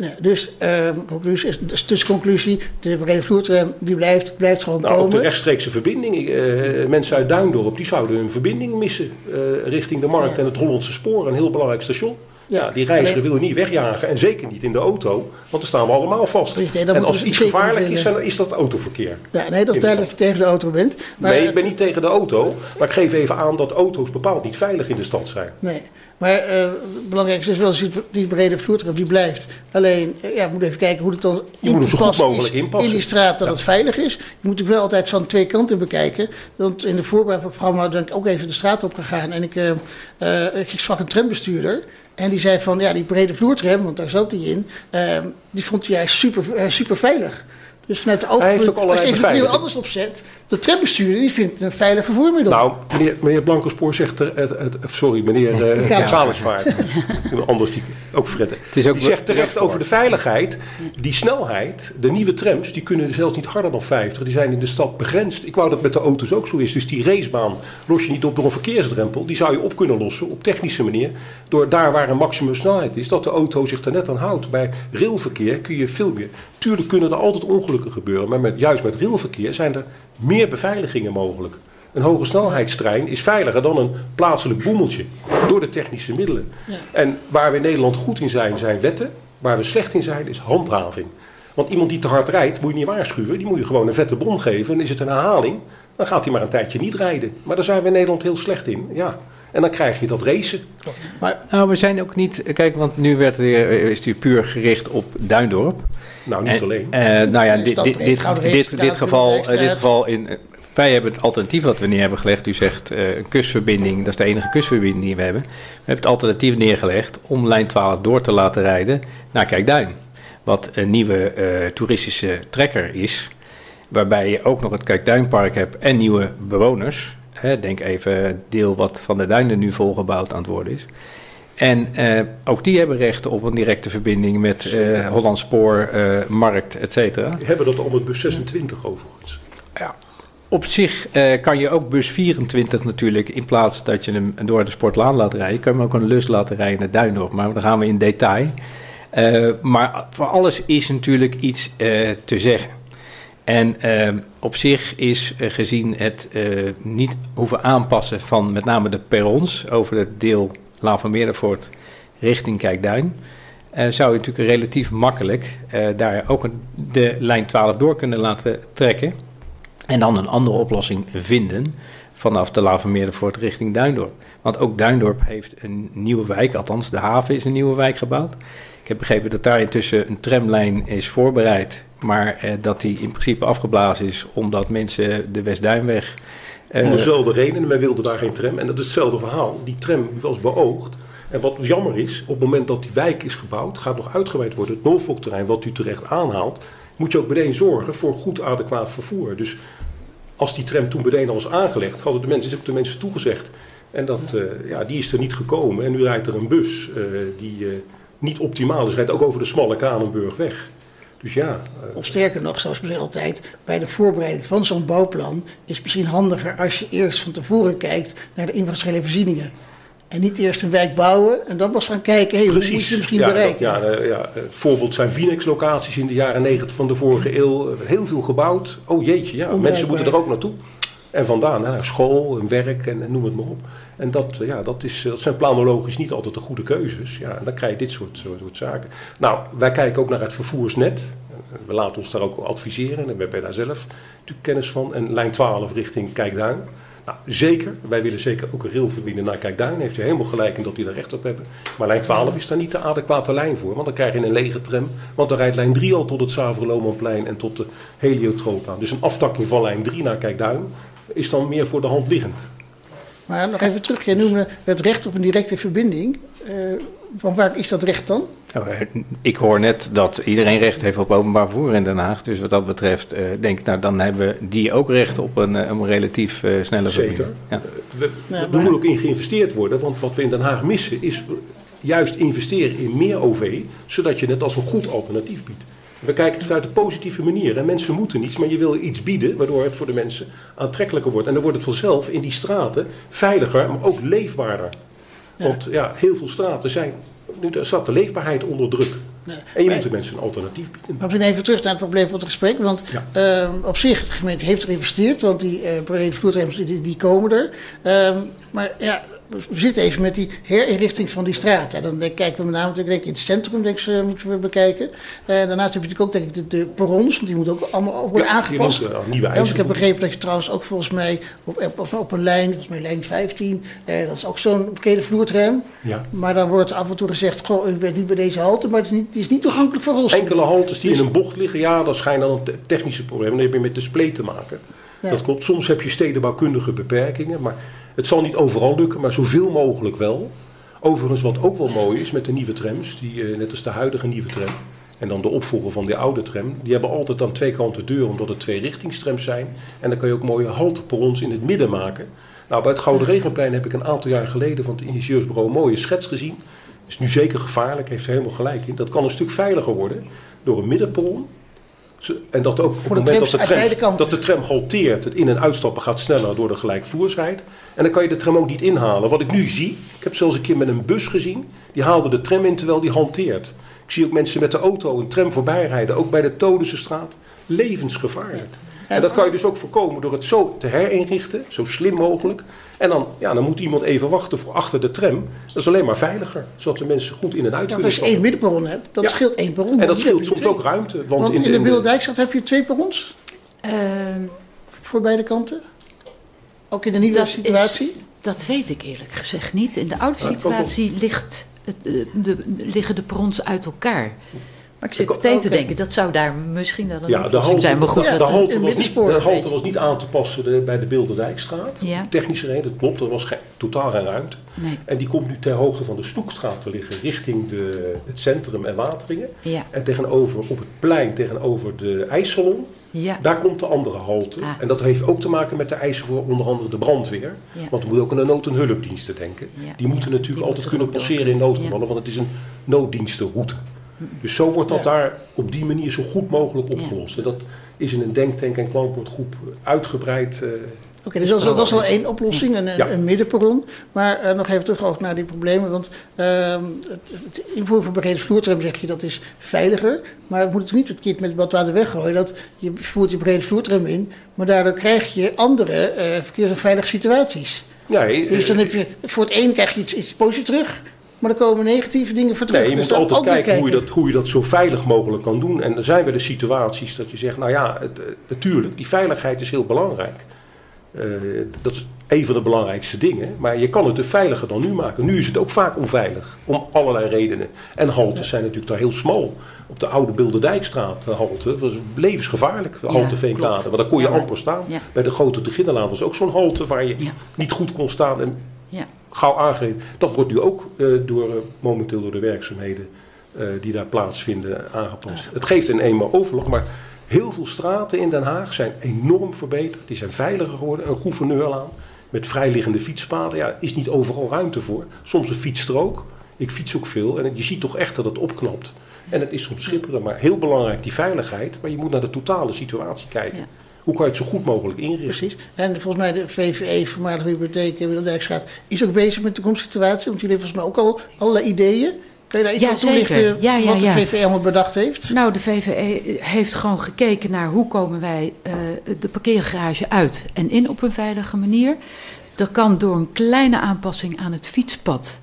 Ja, dus, eh, conclusie, is- dus, dus conclusie, de brede vloertram die blijft, gewoon Nou, ook de komen. rechtstreekse verbinding. Eh, mensen uit Duindorp die zouden een verbinding missen eh, richting de markt Ja. en het Hollandse spoor. Een heel belangrijk station. Ja, die reiziger wil je niet wegjagen en zeker niet in de auto, want dan staan we allemaal vast. Nee, en als iets gevaarlijk is, dan is dat autoverkeer. Ja, nee, dat is duidelijk dat je tegen de auto bent. Maar, nee, ik ben niet tegen de auto, maar ik geef even aan dat auto's bepaald niet veilig in de stad zijn. Nee, maar eh, het belangrijkste is wel dat die brede vloertrap die blijft. Alleen, eh, ja, we moeten even kijken hoe het dan in moet zo goed mogelijk is inpassen. in die straat dat Ja. het veilig is. Je moet natuurlijk wel altijd van twee kanten bekijken. Want in de voorbereiding van het programma ben ik ook even de straat op gegaan. En ik, eh, eh, ik sprak een trambestuurder. En die zei van, ja, die brede vloertram, want daar zat hij in, eh, die vond hij juist super, eh, super veilig. Dus vanuit de Hij heeft ogen, ook allerlei als je beveiliging. anders opzet, de trambestuurder die vindt het een veilig vervoermiddel. Nou, meneer, meneer Blankenspoor zegt er, het, het, sorry, meneer Kamersvaart. Kamersvaart. Iemand anders die ook fretten. is ook die zegt terecht over de veiligheid. Die snelheid, de nieuwe trams, die kunnen zelfs niet harder dan 50. Die zijn in de stad begrensd. Ik wou dat met de auto's ook zo is. Dus die racebaan los je niet op door een verkeersdrempel. Die zou je op kunnen lossen op technische manier. Door daar waar een maximum snelheid is, dat de auto zich er net aan houdt. Bij railverkeer kun je veel meer. Tuurlijk kunnen er altijd ongelukken gebeuren. Maar met, juist met railverkeer zijn er meer beveiligingen mogelijk. Een hoge snelheidstrein is veiliger dan een plaatselijk boemeltje. Door de technische middelen. En waar we in Nederland goed in zijn, zijn wetten. Waar we slecht in zijn, is handhaving. Want iemand die te hard rijdt, moet je niet waarschuwen. Die moet je gewoon een vette bon geven. En is het een herhaling, dan gaat hij maar een tijdje niet rijden. Maar daar zijn we in Nederland heel slecht in. Ja. En dan krijg je dat racen. Maar Nou, we zijn ook niet... Kijk, want nu werd er, is het puur gericht op Duindorp. Nou, niet En, alleen. eh, nou ja, dit, dit, dit, dit, dit geval, eh, dit geval in, eh, wij hebben het alternatief wat we neer hebben gelegd. U zegt eh, een kusverbinding, dat is de enige kusverbinding die we hebben. We hebben het alternatief neergelegd om lijn 12 door te laten rijden naar Kijkduin. Wat een nieuwe eh, toeristische trekker is. Waarbij je ook nog het Kijkduinpark hebt en nieuwe bewoners. Hè, denk even het deel wat van de duinen nu volgebouwd aan het worden is. En eh, ook die hebben recht op een directe verbinding met eh Hollandspoor, eh, Markt, et cetera. We hebben dat al met bus 26 overigens. Ja. Op zich eh, kan je ook bus 24 natuurlijk, in plaats dat je hem door de sportlaan laat rijden, kan je hem ook een lus laten rijden naar Duindorp. Maar dan gaan we in detail. Maar voor alles is natuurlijk iets te zeggen. En eh, op zich is eh, gezien het eh, niet hoeven aanpassen van met name de perrons over het deel Laan van Meerdervoort richting Kijkduin. eh, zou je natuurlijk relatief makkelijk daar ook een, de lijn 12 door kunnen laten trekken. En dan een andere oplossing vinden vanaf de Laan van Meerdervoort richting Duindorp. Want ook Duindorp heeft een nieuwe wijk, althans de haven is een nieuwe wijk gebouwd. Ik heb begrepen dat daar intussen een tramlijn is voorbereid, maar eh, dat die in principe afgeblazen is omdat mensen de Westduinweg... eh, Om dezelfde reden. En men wilde daar geen tram. En dat is hetzelfde verhaal. Die tram was beoogd. En wat jammer is, op het moment dat die wijk is gebouwd, gaat nog uitgebreid worden. Het Norfolk-terrein, wat u terecht aanhaalt, moet je ook meteen zorgen voor goed adequaat vervoer. Dus als die tram toen meteen al was aangelegd, hadden de mensen, is ook de mensen toegezegd. En dat, eh, ja, die is er niet gekomen. En nu rijdt er een bus die niet optimaal is. Rijdt ook over de smalle Kranenburg weg. Dus ja, eh, Of sterker nog, zoals we altijd, bij de voorbereiding van zo'n bouwplan is het misschien handiger als je eerst van tevoren kijkt naar de infrastructurele voorzieningen. En niet eerst een wijk bouwen en dan pas gaan kijken, hey, hoe moet je misschien ja, bereiken? dat- ja, ja, het voorbeeld zijn Vinex-locaties in de jaren 90 van de vorige eeuw. Heel veel gebouwd. Oh jeetje, ja, mensen moeten er ook naartoe. En vandaan, naar school, en werk en, noem het maar op. En dat, ja, dat, is, dat zijn planologisch niet altijd de goede keuzes. Ja, en dan krijg je dit soort, soort, zaken. Nou, wij kijken ook naar het vervoersnet. We laten ons daar ook adviseren. En we hebben daar zelf natuurlijk kennis van. En lijn 12 richting Kijkduin. Nou, zeker. Wij willen zeker ook een rail verbinden naar Kijkduin. Heeft u helemaal gelijk in dat die er recht op hebben. Maar lijn 12 is daar niet de adequate lijn voor. Want dan krijg je een lege tram. Want dan rijdt lijn 3 al tot het Saverlomonplein en tot de Heliotroop aan. Dus een aftakking van lijn 3 naar Kijkduin is dan meer voor de hand liggend. Maar nog even terug, jij noemde het recht op een directe verbinding. Eh, van waar is dat recht dan? Nou, eh, Ik hoor net dat iedereen recht heeft op openbaar vervoer in Den Haag. Dus wat dat betreft eh, denk ik, nou dan hebben die ook recht op een, een relatief eh, snelle Zeker. verbinding. Ja. We, Ja, er moet ook in geïnvesteerd worden. Want wat we in Den Haag missen is juist investeren in meer OV. Zodat je het als een goed alternatief biedt. We kijken het vanuit een positieve manier. En mensen moeten niets, maar je wil iets bieden waardoor het voor de mensen aantrekkelijker wordt. En dan wordt het vanzelf in die straten veiliger, maar ook leefbaarder. Want ja, heel veel straten zijn, nu staat de leefbaarheid onder druk. En je Maar- moet de mensen een alternatief bieden. Maar misschien even terug naar het probleem van het gesprek. Want Ja. ehm, op zich, de gemeente heeft geïnvesteerd, want die uh, die, die komen er. Ehm, maar ja, we zitten even met die herinrichting van die straat. En dan denk, kijken we met name natuurlijk denk ik, in het centrum denk ik, moeten we bekijken. Uh, daarnaast heb je natuurlijk ook denk ik, de, de perrons, want die moeten ook allemaal worden Ja, aangepast. nieuwe Ja, want eisen ik heb begrepen dat je trouwens ook volgens mij op, op, op een lijn, volgens mij lijn 15, eh, dat is ook zo'n brede vloertram. Ja. Maar dan wordt af en toe gezegd, goh, u bent niet bij deze halte, maar het is niet, die is niet toegankelijk voor rolstoelen. Enkele haltes die Dus- in een bocht liggen, ja, dat schijnt dan een te- technische probleem. Dan heb je met de spleet te maken. Ja. Dat klopt. Soms heb je stedenbouwkundige beperkingen, maar het zal niet overal lukken, maar zoveel mogelijk wel. Overigens, wat ook wel mooi is met de nieuwe trams, die, eh, net als de huidige nieuwe tram, en dan de opvolger van die oude tram, die hebben altijd aan twee kanten deur, omdat het twee richtingstrams zijn. En dan kan je ook mooie halteperrons in het midden maken. Nou, bij het Gouden Regenplein heb ik een aantal jaar geleden van het ingenieursbureau een mooie schets gezien. Is nu zeker gevaarlijk, heeft er helemaal gelijk in. Dat kan een stuk veiliger worden door een middenperron. En dat ook op Voor het de moment dat de, tram, dat de tram halteert, het in- en uitstappen gaat sneller door de gelijkvoersheid. En dan kan je de tram ook niet inhalen. Wat ik nu zie, ik heb zelfs een keer met een bus gezien, die haalde de tram in terwijl die hanteert. Ik zie ook mensen met de auto een tram voorbij rijden, ook bij de Todense straat. Levensgevaarlijk. En dat kan je dus ook voorkomen door het zo te herinrichten, zo slim mogelijk. En dan, ja, dan moet iemand even wachten voor achter de tram. Dat is alleen maar veiliger, zodat de mensen goed in en uit Ja, kunnen als je één middenperron hebt, dat Ja. scheelt één perron. En dat scheelt soms twee. ook ruimte. Want, Want in de, in de, heb je twee perrons Ehm, voor beide kanten. Ook in de nieuwe Dat situatie. dat weet ik eerlijk gezegd niet. In de oude situatie ligt het, eh, de, liggen de perrons uit elkaar. Maar ik zit meteen te denken, dat zou daar misschien wel een Ja, de zijn. Maar goed, Ja, de halte, was niet, middenspoor, de weet halte je. was niet aan te passen bij de Bilderdijkstraat. Ja. Technische reden, dat klopt. Er was geen, totaal geen ruimte. nee, En die komt nu ter hoogte van de Stoekstraat te liggen, richting de, het centrum en Wateringen. ja, En tegenover, op het plein, tegenover de ijssalon, ja, daar komt de andere halte. Ah. En dat heeft ook te maken met de eisen voor onder andere de brandweer. ja. Want we moeten ook aan de nood- en hulpdiensten denken. Ja, Die moeten natuurlijk die altijd kunnen er passeren in noodgevallen, want het is een nooddienstenroute. Dus zo wordt dat Ja. daar op die manier zo goed mogelijk opgelost. En dat is in een denktank en klankbordgroep uitgebreid. eh, Oké, dus dat dat is al één oplossing, een, Ja. een middenperron. Maar eh, nog even terug ook naar die problemen. Want ehm, het, het invoeren van brede vloertram zeg je dat is veiliger. Maar het moet het niet verkeerd met wat water weggooien. Dat je voert je brede vloertram in. Maar daardoor krijg je andere eh verkeers- en veilige situaties. nee, Dus dan heb je voor het een krijg je iets, iets positiefs terug. Maar er komen negatieve dingen voor terug. Nee, je Dus moet altijd kijken hoe je, dat, hoe je dat zo veilig mogelijk kan doen. En er zijn wel de situaties dat je zegt, nou ja, het, eh, natuurlijk, die veiligheid is heel belangrijk. Eh, dat is een van de belangrijkste dingen. Maar je kan het er veiliger dan nu maken. Nu is het ook vaak onveilig, om allerlei redenen. En haltes zijn natuurlijk daar heel smal. Op de oude Bilderdijkstraat eh, halte, dat was levensgevaarlijk, de Ja, halte Veenkade. Want daar kon je Ja, amper staan. Bij de grote de Ginnelaan was ook zo'n halte waar je niet goed kon staan. En. Gauw. Dat wordt nu ook eh, door, eh, momenteel door de werkzaamheden eh, die daar plaatsvinden aangepast. Het geeft een eenmaal overlog, maar heel veel straten in Den Haag zijn enorm verbeterd. Die zijn veiliger geworden. Een gouverneurlaan met vrijliggende fietspaden. Ja, is niet overal ruimte voor. Soms een fietsstrook. Ik fiets ook veel en je ziet toch echt dat het opknapt. En het is soms schipperend, maar heel belangrijk die veiligheid. Maar je moet naar de totale situatie kijken. Ja. Hoe kan je het zo goed mogelijk inrichten? Precies. En volgens mij de VVE, voormalige bibliotheek Wildijkstraat, is ook bezig met de toekomstige situatie. Want jullie hebben volgens mij ook al allerlei ideeën. Kun je daar iets Ja, van toelichten zeker. Ja, ja, wat de ja. VVE allemaal bedacht heeft? Nou, de VVE heeft gewoon gekeken naar hoe komen wij eh, de parkeergarage uit en in op een veilige manier. Er kan door een kleine aanpassing aan het fietspad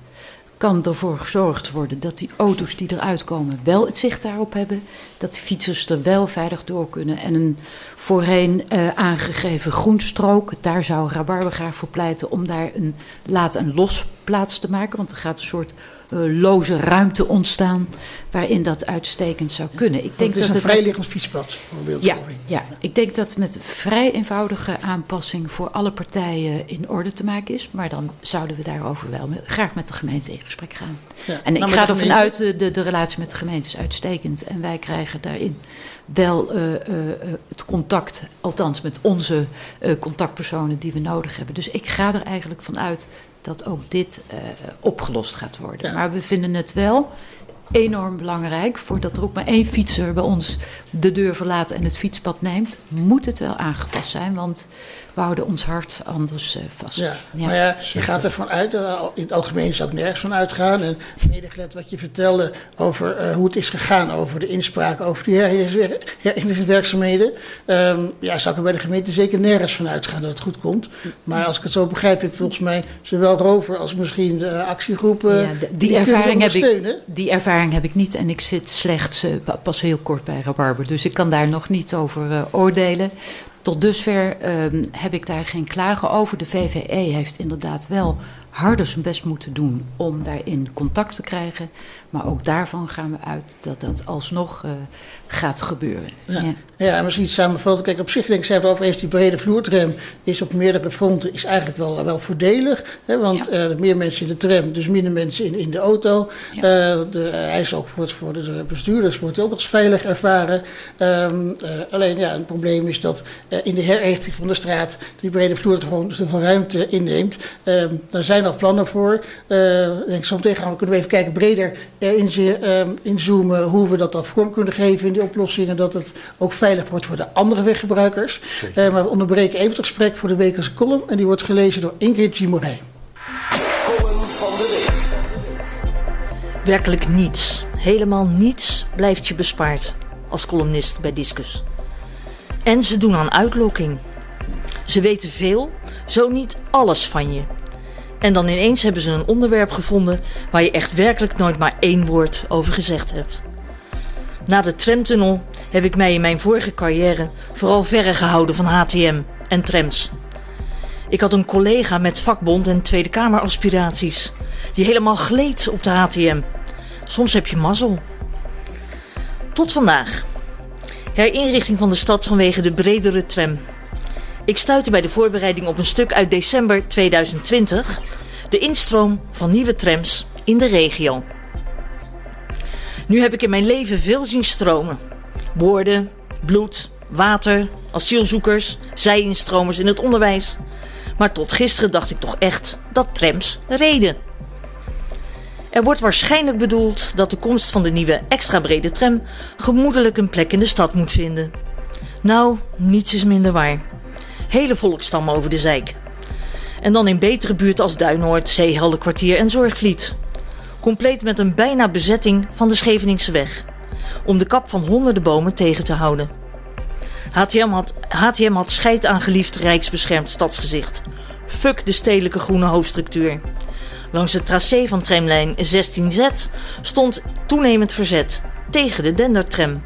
kan ervoor gezorgd worden dat die auto's die eruit komen wel het zicht daarop hebben. Dat de fietsers er wel veilig door kunnen. En een voorheen eh, aangegeven groenstrook, daar zou Rabarber graag voor pleiten om daar een laat- en losplaats te maken. Want er gaat een soort eh, loze ruimte ontstaan waarin dat uitstekend zou kunnen. Ik denk het is dat een het vrijliggend fietspad. bijvoorbeeld. ja, ja, ik denk dat met vrij eenvoudige aanpassing voor alle partijen in orde te maken is. Maar dan zouden we daarover wel met- graag met de gemeente in gesprek gaan. Ja. En ik Nou, ga ervan gemeente- uit, de, de, de relatie met de gemeente is uitstekend. En wij krijgen daarin wel eh, eh, eh, het contact, althans met onze eh, contactpersonen die we nodig hebben. Dus ik ga er eigenlijk van uit dat ook dit eh, opgelost gaat worden. Ja. Maar we vinden het wel enorm belangrijk, voordat er ook maar één fietser bij ons de deur verlaat en het fietspad neemt, moet het wel aangepast zijn. Want we houden ons hart anders uh, vast. Ja, maar ja, je gaat ervan uit, uh, in het algemeen zou ik nergens van uitgaan. En medegelet wat je vertelde over uh, hoe het is gegaan, over de inspraak, over die herinrichtingswerkzaamheden. Um, ja, zou ik er bij de gemeente zeker nergens van uitgaan dat het goed komt. Maar als ik het zo begrijp, heb volgens mij zowel Rover als misschien de actiegroepen. Ja, die, die ervaring heb ik, die ervaring heb ik niet en ik zit slechts pas heel kort bij Rabarber. Dus ik kan daar nog niet over oordelen. Tot dusver um, heb ik daar geen klagen over. De VVE heeft inderdaad wel harder zijn best moeten doen om daarin contact te krijgen. Maar ook daarvan gaan we uit dat dat alsnog uh, gaat gebeuren. Ja, ja. ja misschien samenvatten. Kijk, op zich denk ik, zij over heeft die brede vloertram is op meerdere fronten is eigenlijk wel, wel voordelig. Hè, want ja. uh, meer mensen in de tram, dus minder mensen in, in de auto. Uh, de, hij is ook voor, voor de bestuurders wordt ook als veilig ervaren. Um, alleen ja, het probleem is dat in de herinrichting van de straat die brede vloertram gewoon zoveel ruimte inneemt. Um, daar zijn nog plannen voor. denk, zo meteen gaan we, kunnen we even kijken breder uh, inzoomen hoe we dat dan vorm kunnen geven in die oplossingen. Dat het ook veilig wordt voor de andere weggebruikers. Uh, maar we onderbreken even het gesprek voor de wekelijkse column. En die wordt gelezen door Ingrid Gimoré. Werkelijk niets, helemaal niets blijft je bespaard als columnist bij Discus. En ze doen aan uitlokking. Ze weten veel, zo niet alles van je. En dan ineens hebben ze een onderwerp gevonden waar je echt werkelijk nooit maar één woord over gezegd hebt. Na de tramtunnel heb ik mij in mijn vorige carrière vooral verre gehouden van HTM en trams. Ik had een collega met vakbond en Tweede Kamer aspiraties, die helemaal gleed op de HTM. Soms heb je mazzel. Tot vandaag. Herinrichting van de stad vanwege de bredere tram. Ik stuitte bij de voorbereiding op een stuk uit december 2020, de instroom van nieuwe trams in de regio. Nu heb ik in mijn leven veel zien stromen. Woorden, bloed, water, asielzoekers, zijinstromers in het onderwijs. Maar tot gisteren dacht ik toch echt dat trams reden. Er wordt waarschijnlijk bedoeld dat de komst van de nieuwe extra brede tram gemoedelijk een plek in de stad moet vinden. Nou, niets is minder waar hele volkstammen over de zijk. En dan in betere buurten als Duinoord, Zeeheldenkwartier en Zorgvliet. Compleet met een bijna bezetting van de Scheveningse weg. Om de kap van honderden bomen tegen te houden. HTM had, HTM had scheid aan geliefd rijksbeschermd stadsgezicht. Fuck de stedelijke groene hoofdstructuur. Langs het tracé van tramlijn 16Z stond toenemend verzet tegen de Dendertram.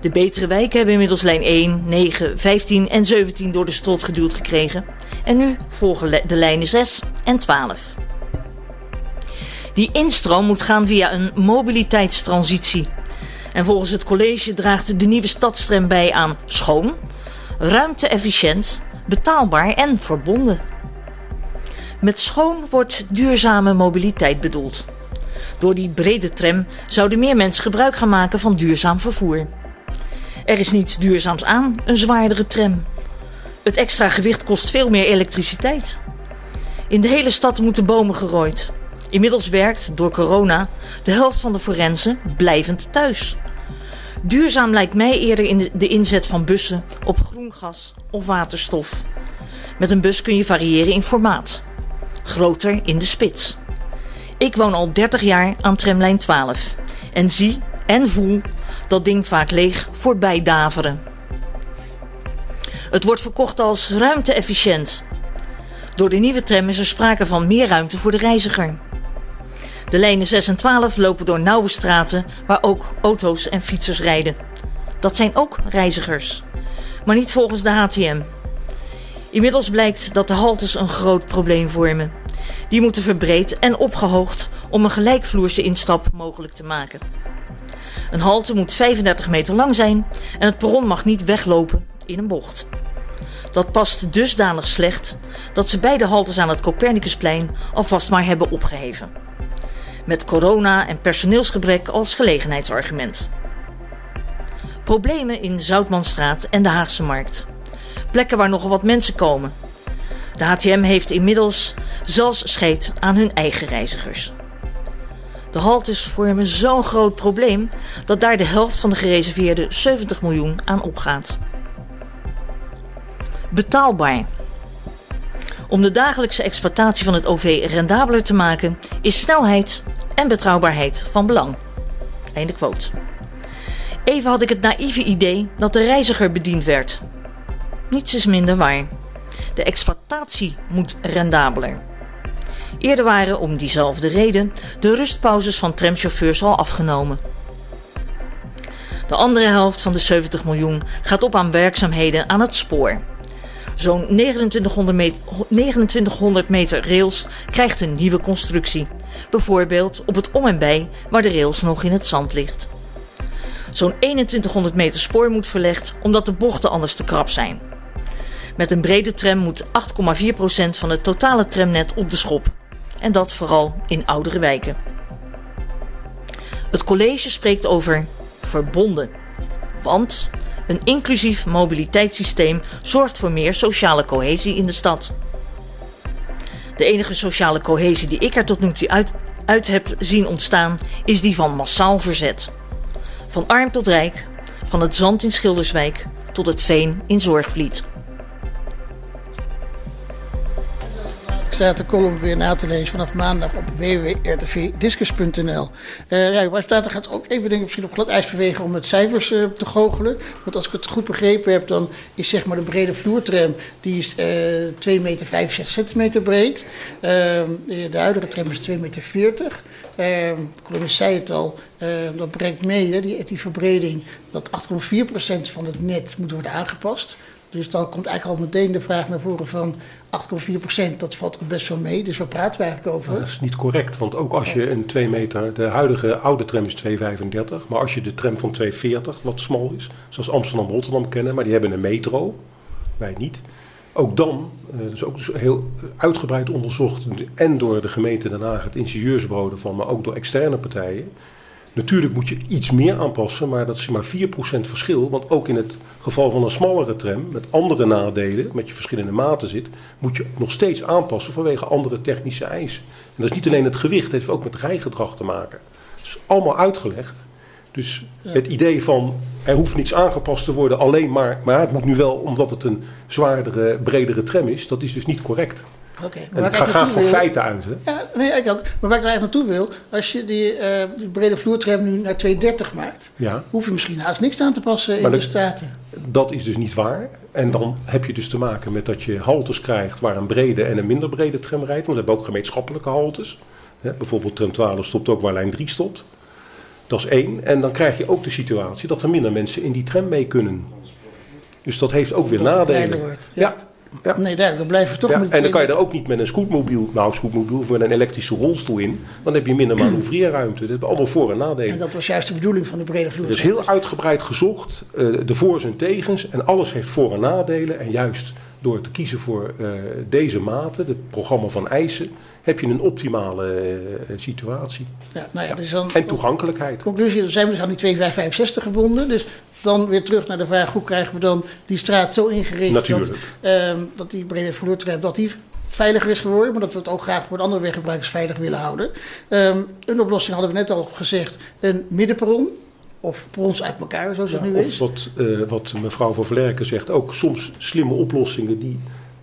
De betere wijken hebben inmiddels lijn 1, 9, 15 en 17 door de strot geduwd gekregen. En nu volgen de lijnen 6 en 12. Die instroom moet gaan via een mobiliteitstransitie. En volgens het college draagt de nieuwe stadstram bij aan schoon, ruimte-efficiënt, betaalbaar en verbonden. Met schoon wordt duurzame mobiliteit bedoeld. Door die brede tram zouden meer mensen gebruik gaan maken van duurzaam vervoer. Er is niets duurzaams aan, een zwaardere tram. Het extra gewicht kost veel meer elektriciteit. In de hele stad moeten bomen gerooid. Inmiddels werkt, door corona, de helft van de forensen blijvend thuis. Duurzaam lijkt mij eerder in de inzet van bussen op groen gas of waterstof. Met een bus kun je variëren in formaat. Groter in de spits. Ik woon al 30 jaar aan tramlijn 12 en zie en voel dat ding vaak leeg voorbij daveren. Het wordt verkocht als ruimte-efficiënt. Door de nieuwe tram is er sprake van meer ruimte voor de reiziger. De lijnen 6 en 12 lopen door nauwe straten waar ook auto's en fietsers rijden. Dat zijn ook reizigers, maar niet volgens de HTM. Inmiddels blijkt dat de haltes een groot probleem vormen. Die moeten verbreed en opgehoogd om een gelijkvloerse instap mogelijk te maken. Een halte moet 35 meter lang zijn en het perron mag niet weglopen in een bocht. Dat past dusdanig slecht dat ze beide haltes aan het Copernicusplein alvast maar hebben opgeheven. Met corona en personeelsgebrek als gelegenheidsargument. Problemen in Zoutmanstraat en de Haagse Markt. Plekken waar nogal wat mensen komen. De HTM heeft inmiddels zelfs scheet aan hun eigen reizigers. De haltes vormen zo'n groot probleem dat daar de helft van de gereserveerde 70 miljoen aan opgaat. Betaalbaar. Om de dagelijkse exploitatie van het OV rendabeler te maken, is snelheid en betrouwbaarheid van belang. Einde quote. Even had ik het naïeve idee dat de reiziger bediend werd. Niets is minder waar. De exploitatie moet rendabeler. Eerder waren om diezelfde reden de rustpauzes van tramchauffeurs al afgenomen. De andere helft van de 70 miljoen gaat op aan werkzaamheden aan het spoor. Zo'n 2900 meter, 2900 meter rails krijgt een nieuwe constructie. Bijvoorbeeld op het om en bij waar de rails nog in het zand ligt. Zo'n 2100 meter spoor moet verlegd omdat de bochten anders te krap zijn. Met een brede tram moet 8,4% van het totale tramnet op de schop. En dat vooral in oudere wijken. Het college spreekt over verbonden. Want een inclusief mobiliteitssysteem zorgt voor meer sociale cohesie in de stad. De enige sociale cohesie die ik er tot nu toe uit, uit heb zien ontstaan is die van massaal verzet. Van arm tot rijk, van het zand in Schilderswijk tot het veen in Zorgvliet. Staat de column weer na te lezen vanaf maandag op www.rtvdiscus.nl. Uh, ja, waar staat er gaat ook even denk ik, misschien op glad ijs bewegen om met cijfers uh, te goochelen. Want als ik het goed begrepen heb, dan is zeg maar de brede vloertram die is uh, 2 meter 65 centimeter breed. Ehm, de, huidige tram is 2 meter 40. Ehm, de columnist zei het al, ehm, dat brengt mee, hè, die, die verbreding, dat 8,4% van het net moet worden aangepast. Dus dan komt eigenlijk al meteen de vraag naar voren van 8,4 procent, dat valt ook best wel mee. Dus waar praten we eigenlijk over? dat is niet correct, want ook als je een 2 meter, de huidige oude tram is 2,35, maar als je de tram van 2,40, wat smal is, zoals Amsterdam-Rotterdam kennen, maar die hebben een metro, wij niet. Ook dan, dat is ook dus heel uitgebreid onderzocht, en door de gemeente Den Haag, het ingenieursbureau ervan, maar ook door externe partijen, Natuurlijk moet je iets meer aanpassen, maar dat is maar 4% verschil. Want ook in het geval van een smallere tram, met andere nadelen, met je verschillende maten zit, moet je nog steeds aanpassen vanwege andere technische eisen. En dat is niet alleen het gewicht, het heeft ook met rijgedrag te maken. Dat is allemaal uitgelegd. Dus het idee van er hoeft niets aangepast te worden, alleen maar, maar het moet nu wel omdat het een zwaardere, bredere tram is, dat is dus niet correct. Okay, en ik ga graag van feiten uit. Hè? Ja, nee, ik ook. Maar waar ik eigenlijk naartoe wil, als je die, uh, die brede vloertram nu naar 230 maakt, ja. hoef je misschien haast niks aan te passen in de Staten. Dat is dus niet waar. En dan heb je dus te maken met dat je haltes krijgt waar een brede en een minder brede tram rijdt. Want we hebben ook gemeenschappelijke haltes. Bijvoorbeeld tram 12 stopt ook waar lijn 3 stopt. Dat is één. En dan krijg je ook de situatie dat er minder mensen in die tram mee kunnen. Dus dat heeft ook weer nadelen. Wordt, ja. ja. Ja. Nee, daar, dan blijven we toch ja, En dan kan je er ook niet met een scootmobiel, nou scootmobiel of met een elektrische rolstoel in. Dan heb je minder manoeuvreerruimte. Dat hebben allemaal voor- en nadelen. En dat was juist de bedoeling van de brede vloer. Het is heel uitgebreid gezocht, uh, de voor's en tegens. En alles heeft voor- en nadelen. En juist door te kiezen voor uh, deze maten, het programma van eisen, heb je een optimale uh, situatie. Ja, nou ja, dus dan, en toegankelijkheid. Conclusie, dan zijn we dus aan die 2565 gebonden. Dus dan weer terug naar de vraag, hoe krijgen we dan die straat zo ingericht Natuurlijk. dat, uh, dat die brede vloertram, dat die veiliger is geworden, maar dat we het ook graag voor de andere weggebruikers veilig willen houden. Um, een oplossing hadden we net al gezegd, een middenperron. Of perrons uit elkaar, zoals het ja, nu of is. Wat, uh, wat mevrouw van Vlerken zegt, ook soms slimme oplossingen die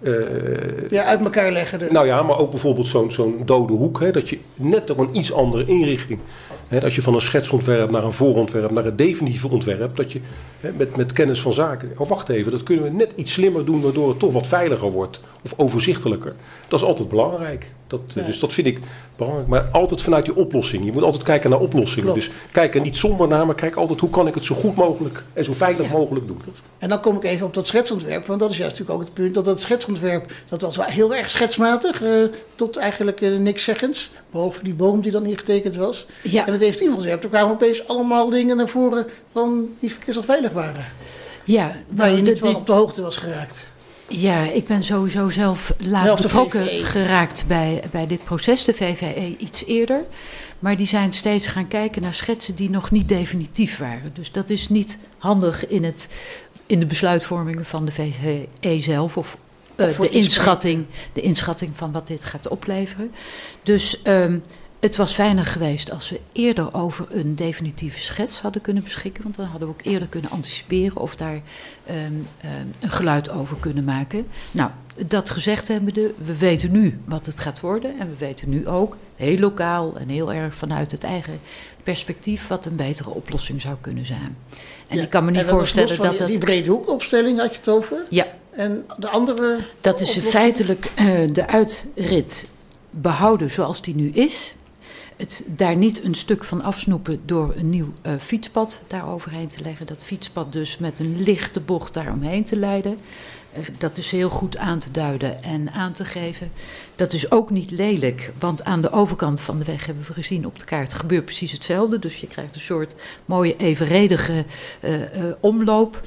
uh, ja, uit elkaar leggen. De... Nou ja, maar ook bijvoorbeeld zo'n zo'n dode hoek. Hè, dat je net door een iets andere inrichting. Hè, als je van een schetsontwerp naar een voorontwerp, naar een definitieve ontwerp. Dat je hè, met, met kennis van zaken. Oh, wacht even, dat kunnen we net iets slimmer doen. Waardoor het toch wat veiliger wordt. Of overzichtelijker. Dat is altijd belangrijk. Dat, ja. Dus dat vind ik belangrijk. Maar altijd vanuit die oplossing. Je moet altijd kijken naar oplossingen. Klopt. Dus kijk er niet somber naar, maar kijk altijd hoe kan ik het zo goed mogelijk en zo veilig Ja. mogelijk doen. En dan kom ik even op dat schetsontwerp, want dat is juist natuurlijk ook het punt dat dat schetsontwerp, dat was wel heel erg schetsmatig, eh, tot eigenlijk eh, niks zeggens, behalve die boom die dan ingetekend was. Ja. En het heeft ontwerp, er kwamen opeens allemaal dingen naar voren van die verkeersonveilig waren, Ja, waar je nou, niet de- op de hoogte was geraakt. Ja, ik ben sowieso zelf laat betrokken VVE. geraakt bij, bij dit proces. De VVE iets eerder. Maar die zijn steeds gaan kijken naar schetsen die nog niet definitief waren. Dus dat is niet handig in, het, in de besluitvormingen van de VVE zelf. Of, Of voor de, inschatting, de inschatting van wat dit gaat opleveren. Dus ehm, Het was fijner geweest als we eerder over een definitieve schets hadden kunnen beschikken. Want dan hadden we ook eerder kunnen anticiperen of daar ehm, ehm, een geluid over kunnen maken. Nou, dat gezegd hebbende, we weten nu wat het gaat worden. En we weten nu ook, heel lokaal en heel erg vanuit het eigen perspectief, wat een betere oplossing zou kunnen zijn. En Ja, ik kan me niet voorstellen van dat die- dat. brede hoekopstelling had je het over. Ja, En de andere. Dat is oplossing? feitelijk eh, de uitrit behouden zoals die nu is. Het daar niet een stuk van afsnoepen door een nieuw eh, fietspad daaroverheen te leggen. Dat fietspad dus met een lichte bocht daaromheen te leiden. Eh, dat is heel goed aan te duiden en aan te geven. Dat is ook niet lelijk, want aan de overkant van de weg hebben we gezien op de kaart gebeurt precies hetzelfde. Dus je krijgt een soort mooie evenredige eh, omloop.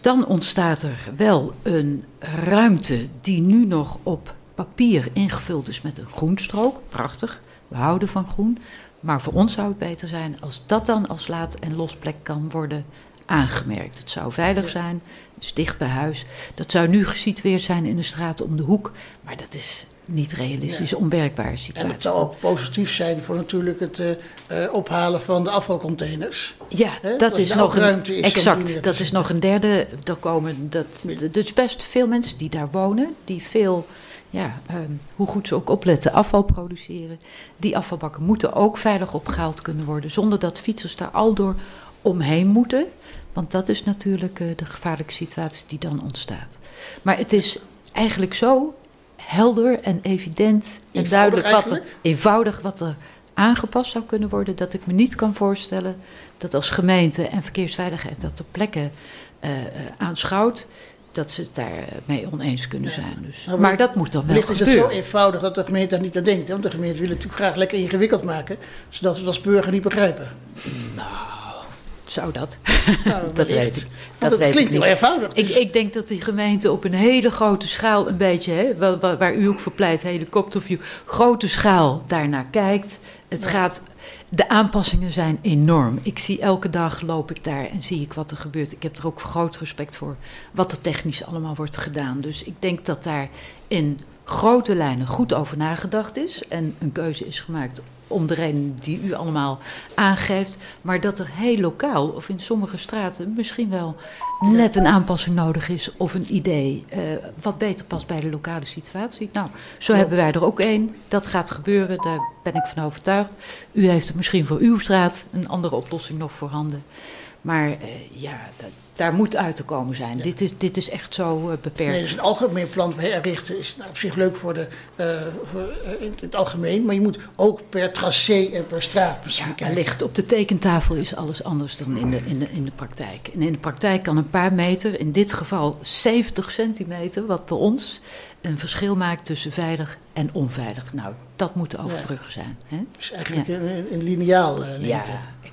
Dan ontstaat er wel een ruimte die nu nog op papier ingevuld is met een groenstrook. Prachtig, we houden van groen. Maar voor ons zou het beter zijn als dat dan als laad- en losplek kan worden aangemerkt. Het zou veilig zijn, is dicht bij huis. Dat zou nu gesitueerd zijn in de straat om de hoek. Maar dat is niet realistisch, Ja. onwerkbare En situatie. het zou ook positief zijn voor natuurlijk het eh, eh, ophalen van de afvalcontainers. Ja, dat is nog een, is exact. Dat is nog een derde. Er komen dat. Is best veel mensen die daar wonen, die veel, ja, ehm, hoe goed ze ook opletten, afval produceren. Die afvalbakken moeten ook veilig opgehaald kunnen worden, zonder dat fietsers daar al door omheen moeten. Want dat is natuurlijk eh, de gevaarlijke situatie die dan ontstaat. Maar het is eigenlijk zo helder en evident en Eenvoudig duidelijk wat er, eenvoudig wat er aangepast zou kunnen worden, dat ik me niet kan voorstellen dat als gemeente en verkeersveiligheid dat er plekken eh, eh, aanschouwt, dat ze het daarmee oneens kunnen zijn. Dus. Nou, maar dat moet dan wel Wellicht is het zo gebeuren. eenvoudig dat de gemeente daar niet aan denkt. hè? Want de gemeente wil het natuurlijk graag lekker ingewikkeld maken, zodat we het als burger niet begrijpen. Zou dat? Nou, Dat weet ik. Want Dat weet klinkt ik heel niet. eenvoudig. Ik, dus- ik denk dat die gemeente op een hele grote schaal, een beetje, hè, waar, waar- waar u ook voor pleit, helikopterview, grote schaal daarnaar kijkt. Het gaat, de aanpassingen zijn enorm. Ik zie elke dag loop ik daar en zie ik wat er gebeurt. Ik heb er ook groot respect voor wat er technisch allemaal wordt gedaan. Dus ik denk dat daar in grote lijnen goed over nagedacht is en een keuze is gemaakt om de reden die u allemaal aangeeft, maar dat er heel lokaal of in sommige straten misschien wel net een aanpassing nodig is of een idee eh, wat beter past bij de lokale situatie. Nou, zo hebben wij er ook één. Dat gaat gebeuren, daar ben ik van overtuigd. U heeft er misschien voor uw straat een andere oplossing nog voorhanden. Maar eh, ja, da- daar moet uit te komen zijn. Dit, is, dit is echt zo eh, beperkt. Nee, dus een algemeen plan herrichten is nou, op zich leuk voor de, eh, voor, in het algemeen. Maar je moet ook per tracé en per straat misschien Ja, kijken. wellicht op de tekentafel is alles anders dan in de, in, de, in de praktijk. En in de praktijk kan een paar meter, in dit geval 70 centimeter, wat bij ons een verschil maakt tussen veilig en onveilig. Nou, dat moet te overbruggen zijn. Hè? Dus eigenlijk een, een lineaal lengte. Ja,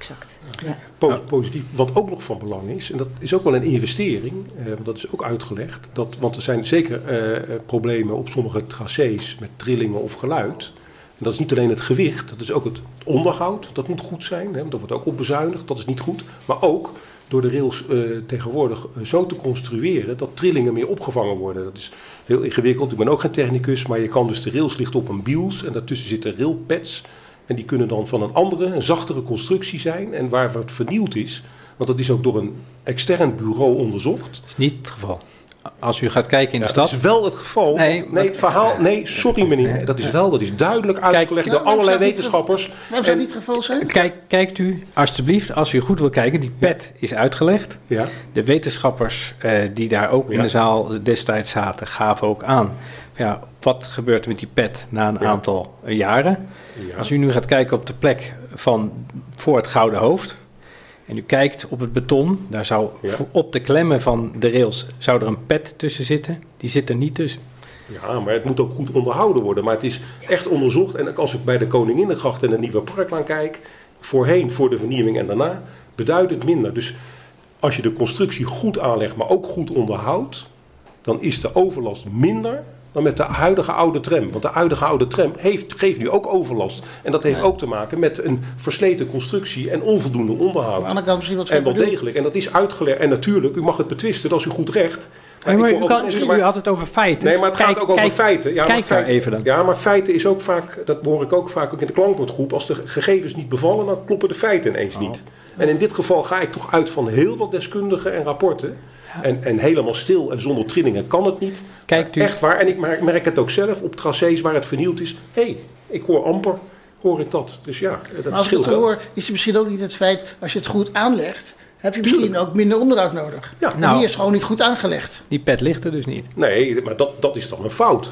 exact. Ja. Po- Positief. Wat ook nog van belang is, en dat is ook wel een investering, eh, want dat is ook uitgelegd. Dat, want er zijn zeker eh, eh, problemen op sommige tracés met trillingen of geluid. En dat is niet alleen het gewicht, dat is ook het onderhoud. Dat moet goed zijn, hè, want dat wordt ook op bezuinigd, dat is niet goed. Maar ook door de rails eh, tegenwoordig zo te construeren dat trillingen meer opgevangen worden. Dat is heel ingewikkeld. Ik ben ook geen technicus, maar je kan dus de rails ligt op een biels en daartussen zitten railpads. En die kunnen dan van een andere, een zachtere constructie zijn. En waar wat vernield is, want dat is ook door een extern bureau onderzocht. Dat is niet het geval. Als u gaat kijken in de Ja, stad, Dat is wel het geval. Nee, het verhaal. Nee, sorry meneer. Dat is wel, dat is duidelijk uitgelegd door allerlei wetenschappers. Waarom zou En- niet het geval zijn? Kijk, kijkt u alsjeblieft, als u goed wil kijken, die pet is uitgelegd. Ja, De wetenschappers eh, die daar ook in Ja. de zaal destijds zaten, gaven ook aan. Ja, wat gebeurt er met die pet na een Ja. aantal jaren? ja. Als u nu gaat kijken op de plek van voor het Gouden Hoofd. En u kijkt op het beton, daar zou Ja. op de klemmen van de rails zou er een pet tussen zitten. Die zit er niet tussen. ja, maar het moet ook goed onderhouden worden. Maar het is echt onderzocht. En als ik bij de Koninginnegracht en de Nieuwe Parklaan kijk, voorheen, voor de vernieuwing en daarna, beduidend minder. Dus als je de constructie goed aanlegt, maar ook goed onderhoudt, dan is de overlast minder dan met de huidige oude tram. Want de huidige oude tram heeft, geeft nu ook overlast. En dat heeft ook te maken met een versleten constructie en onvoldoende onderhoud. De andere kant misschien wat En wel degelijk. En dat is uitgelegd. En natuurlijk, u mag het betwisten, dat is u goed recht. Maar ik u, kan, u maar- had het over feiten. Nee, maar het gaat Kijk- ook over kijk- feiten. Ja, kijk maar daar feiten, even dan. Ja, maar feiten is ook vaak, dat hoor ik ook vaak ook in de klankbordgroep. Als de gegevens niet bevallen, dan kloppen de feiten ineens Oh. niet. En in dit geval ga ik toch uit van heel wat deskundigen en rapporten. En, en helemaal stil en zonder trillingen kan het niet. Kijkt u- Echt waar. En ik merk, merk het ook zelf op tracés waar het vernield is. Hé, hey, ik hoor amper, hoor ik dat. Dus ja, dat Maar als ik scheelt het wel. hoor, is het misschien ook niet het feit, als je het goed aanlegt, heb je misschien ook minder onderhoud nodig. Ja. En Nou. die is gewoon niet goed aangelegd. Die pet ligt er dus niet. Nee, maar dat, dat is dan een fout.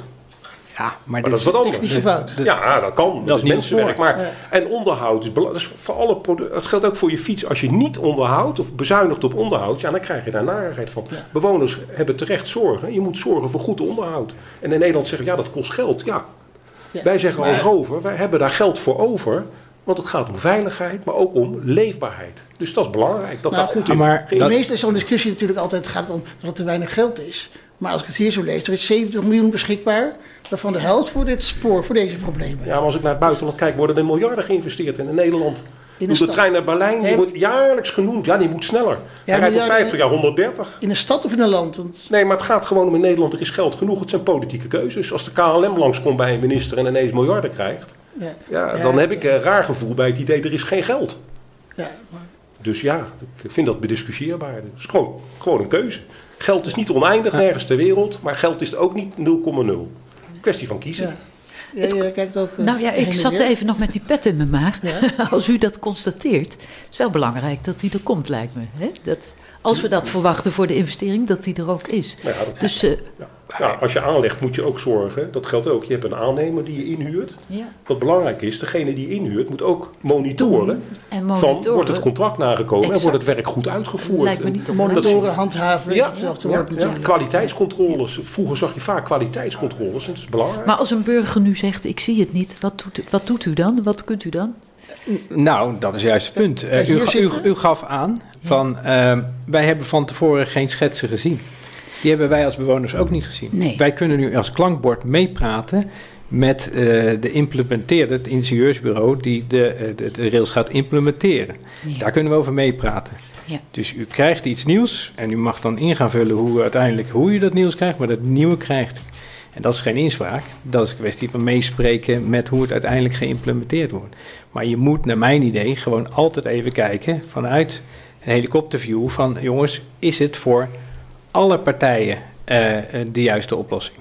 Ja, maar, Maar dit dat is wat anders. Technische fout. Ja, dat kan. Dat, Dat is is mensenwerk. voor. Maar, Ja. En onderhoud is belangrijk. Dat, is voor alle produ- het geldt ook voor je fiets. Als je niet onderhoudt of bezuinigt op onderhoud, ja, dan krijg je daar narigheid van. Bewoners hebben terecht zorgen. Je moet zorgen voor goed onderhoud. En in Nederland zeggen ja, dat kost geld. Ja. Ja, Wij zeggen maar- als rover, wij hebben daar geld voor over. Want het gaat om veiligheid, maar ook om leefbaarheid. Dus dat is belangrijk. Dat Nou, daar goed ja, in maar geïnvesteerd Het meeste is zo'n discussie natuurlijk altijd gaat het om dat er te weinig geld is. Maar als ik het hier zo lees, er is 70 miljoen beschikbaar, waarvan de helft voor dit spoor, voor deze problemen. Ja, maar als ik naar het buitenland kijk, worden er miljarden geïnvesteerd. In Nederland, In de trein naar Berlijn, die wordt jaarlijks genoemd. Ja, die moet sneller. Hij rijdt op miljarden- 50 jaar 130. In een stad of in een land? Want, Nee, maar het gaat gewoon om in Nederland, er is geld genoeg. Het zijn politieke keuzes. Als de KLM langskomt bij een minister en ineens miljarden krijgt... ja, Ja, Ja, dan heb het- ik een raar gevoel bij het idee, er is geen geld. ja, maar, Dus ja, ik vind dat bediscussieerbaar. Het is gewoon, gewoon een keuze. Geld is niet oneindig nergens ter wereld, maar geld is ook niet 0,0. Kwestie van kiezen. ja. Ja, je kijkt ook, eh, Nou ja, ik zat weer. even nog met die pet in mijn maag. Ja. Als u dat constateert, is het wel belangrijk dat die er komt, lijkt me. Hè? Dat, als we dat verwachten voor de investering, dat die er ook is. Nou ja, dat- Dus eh, ja. Als je aanlegt moet je ook zorgen, dat geldt ook, je hebt een aannemer die je inhuurt. ja. Wat belangrijk is, degene die inhuurt moet ook monitoren. En Van, monitoren. wordt het contract nagekomen en wordt het werk goed uitgevoerd? Lijkt me niet dat Monitoren, handhaven, Ja, woord kwaliteitscontroles. Vroeger zag je vaak kwaliteitscontroles en dat is belangrijk. Maar als een burger nu zegt, ik zie het niet, wat doet, u- wat doet u dan? Wat kunt u dan? Nou, dat is juist het punt. Eh, u, u gaf aan van ehm, wij hebben van tevoren geen schetsen gezien. Die hebben wij als bewoners ook niet gezien. Nee. Wij kunnen nu als klankbord meepraten met eh, de implementeerder, het ingenieursbureau, die de, eh, de, de rails gaat implementeren. Ja. Daar kunnen we over meepraten. Ja. Dus u krijgt iets nieuws en u mag dan in gaan vullen hoe uiteindelijk hoe u dat nieuws krijgt, maar dat nieuwe krijgt. En dat is geen inspraak, dat is een kwestie van meespreken met hoe het uiteindelijk geïmplementeerd wordt. Maar je moet, naar mijn idee, gewoon altijd even kijken vanuit een helikopterview van jongens, is het voor alle partijen eh, eh, de juiste oplossing?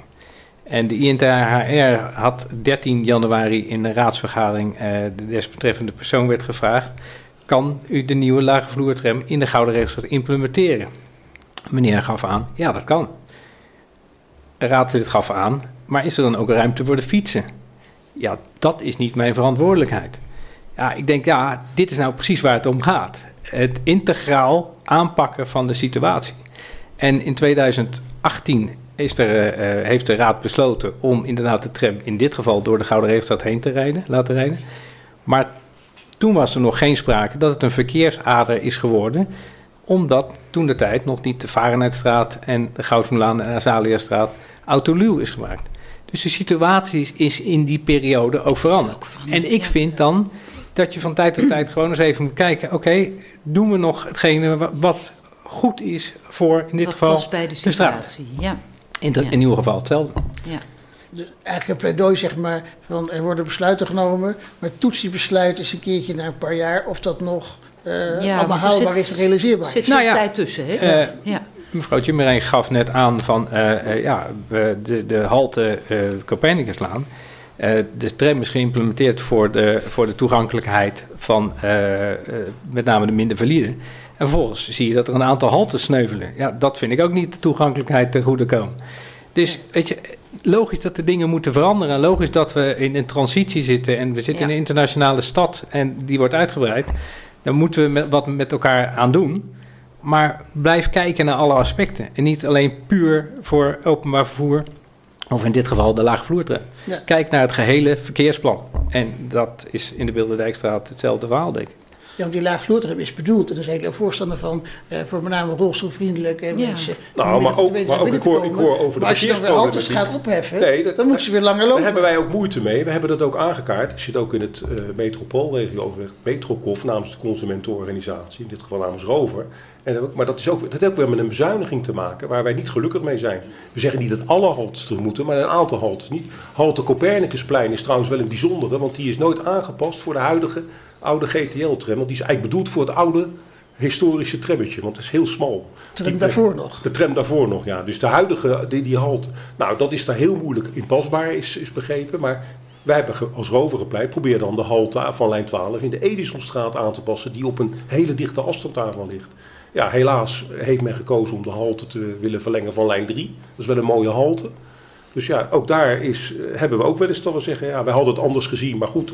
En de INTHR had 13 januari in een raadsvergadering, eh, de desbetreffende persoon werd gevraagd, kan u de nieuwe lage vloertram in de Gouden implementeren? Meneer gaf aan, ja dat kan. De raadslid gaf aan, maar is er dan ook ruimte voor de fietsen? Ja, dat is niet mijn verantwoordelijkheid. Ja, ik denk, ja, dit is nou precies waar het om gaat. Het integraal aanpakken van de situatie. En in 2018 is er, eh, heeft de raad besloten om inderdaad de tram in dit geval door de Gouden Regelstad heen te rijden, laten rijden. Maar toen was er nog geen sprake dat het een verkeersader is geworden, omdat toen de tijd nog niet de Varenheidstraat en de Goudsmoelaan en Azaliastraat autoluw is gemaakt. Dus de situatie is in die periode ook veranderd. ook veranderd, En ik ja. vind dan dat je van tijd tot tijd gewoon eens even moet kijken: oké, doen we nog hetgene wa- wat goed is voor in dit Wat geval past bij de de straat? situatie. Ja, In, de- Ja. in ieder geval hetzelfde. ja. Dus eigenlijk een pleidooi, zeg maar, van er worden besluiten genomen, maar toets die besluit eens een keertje na een paar jaar of dat nog eh allemaal haalbaar zit- is en realiseerbaar Er zit is. Nou ja, tijd tussen, hè? eh, ja. Mevrouw Jimmerijn gaf net aan van eh, eh, ja, we, de, de halte eh Copernicuslaan. Eh de tram is geïmplementeerd voor de, voor de toegankelijkheid van eh, eh, met name de minder valide. En vervolgens zie je dat er een aantal haltes sneuvelen. Ja, dat vind ik ook niet de toegankelijkheid ten goede komen. Dus weet je, logisch dat de dingen moeten veranderen. En logisch dat we in een transitie zitten en we zitten Ja. in een internationale stad en die wordt uitgebreid. Dan moeten we met, wat met elkaar aan doen. Maar blijf kijken naar alle aspecten. En niet alleen puur voor openbaar vervoer. Of in dit geval de laagvloertram. Ja. Kijk naar het gehele verkeersplan. En dat is in de Bilderdijkstraat hetzelfde verhaal, denk ik. Ja, want die laagvloertram is bedoeld, en daar zijn ik ook voorstander van, eh, voor met name rolstoelvriendelijke Ja. mensen. Nou, maar ook- maar ook ik hoor- ik hoor over de Maar als je dan weer haltes gaat opheffen, Nee, dat- dan moeten ze weer langer lopen. Daar hebben wij ook moeite mee. We hebben dat ook aangekaart. Ik zit ook in het eh metropoolregio overleg Metrocof namens de consumentenorganisatie, in dit geval namens Rover. En ook, maar dat, is ook, dat heeft ook weer met een bezuiniging te maken waar wij niet gelukkig mee zijn. We zeggen niet dat alle haltes terug moeten, maar een aantal haltes niet. Halte Copernicusplein is trouwens wel een bijzondere, want die is nooit aangepast voor de huidige oude GTL-tram. Want die is eigenlijk bedoeld voor het oude historische trammetje, want het is heel smal. Tram Die- daarvoor nog. de tram daarvoor nog, ja. Dus de huidige, die, die halt, nou dat is daar heel moeilijk inpasbaar, is, is begrepen. Maar wij hebben als rover gepleit, probeer dan de halte van lijn 12 in de Edisonstraat aan te passen, die op een hele dichte afstand daarvan ligt. Ja, helaas heeft men gekozen om de halte te willen verlengen van lijn 3. Dat is wel een mooie halte. Dus ja, ook daar is, eh, hebben we ook wel eens dat we zeggen, ja, wij hadden het anders gezien. Maar goed,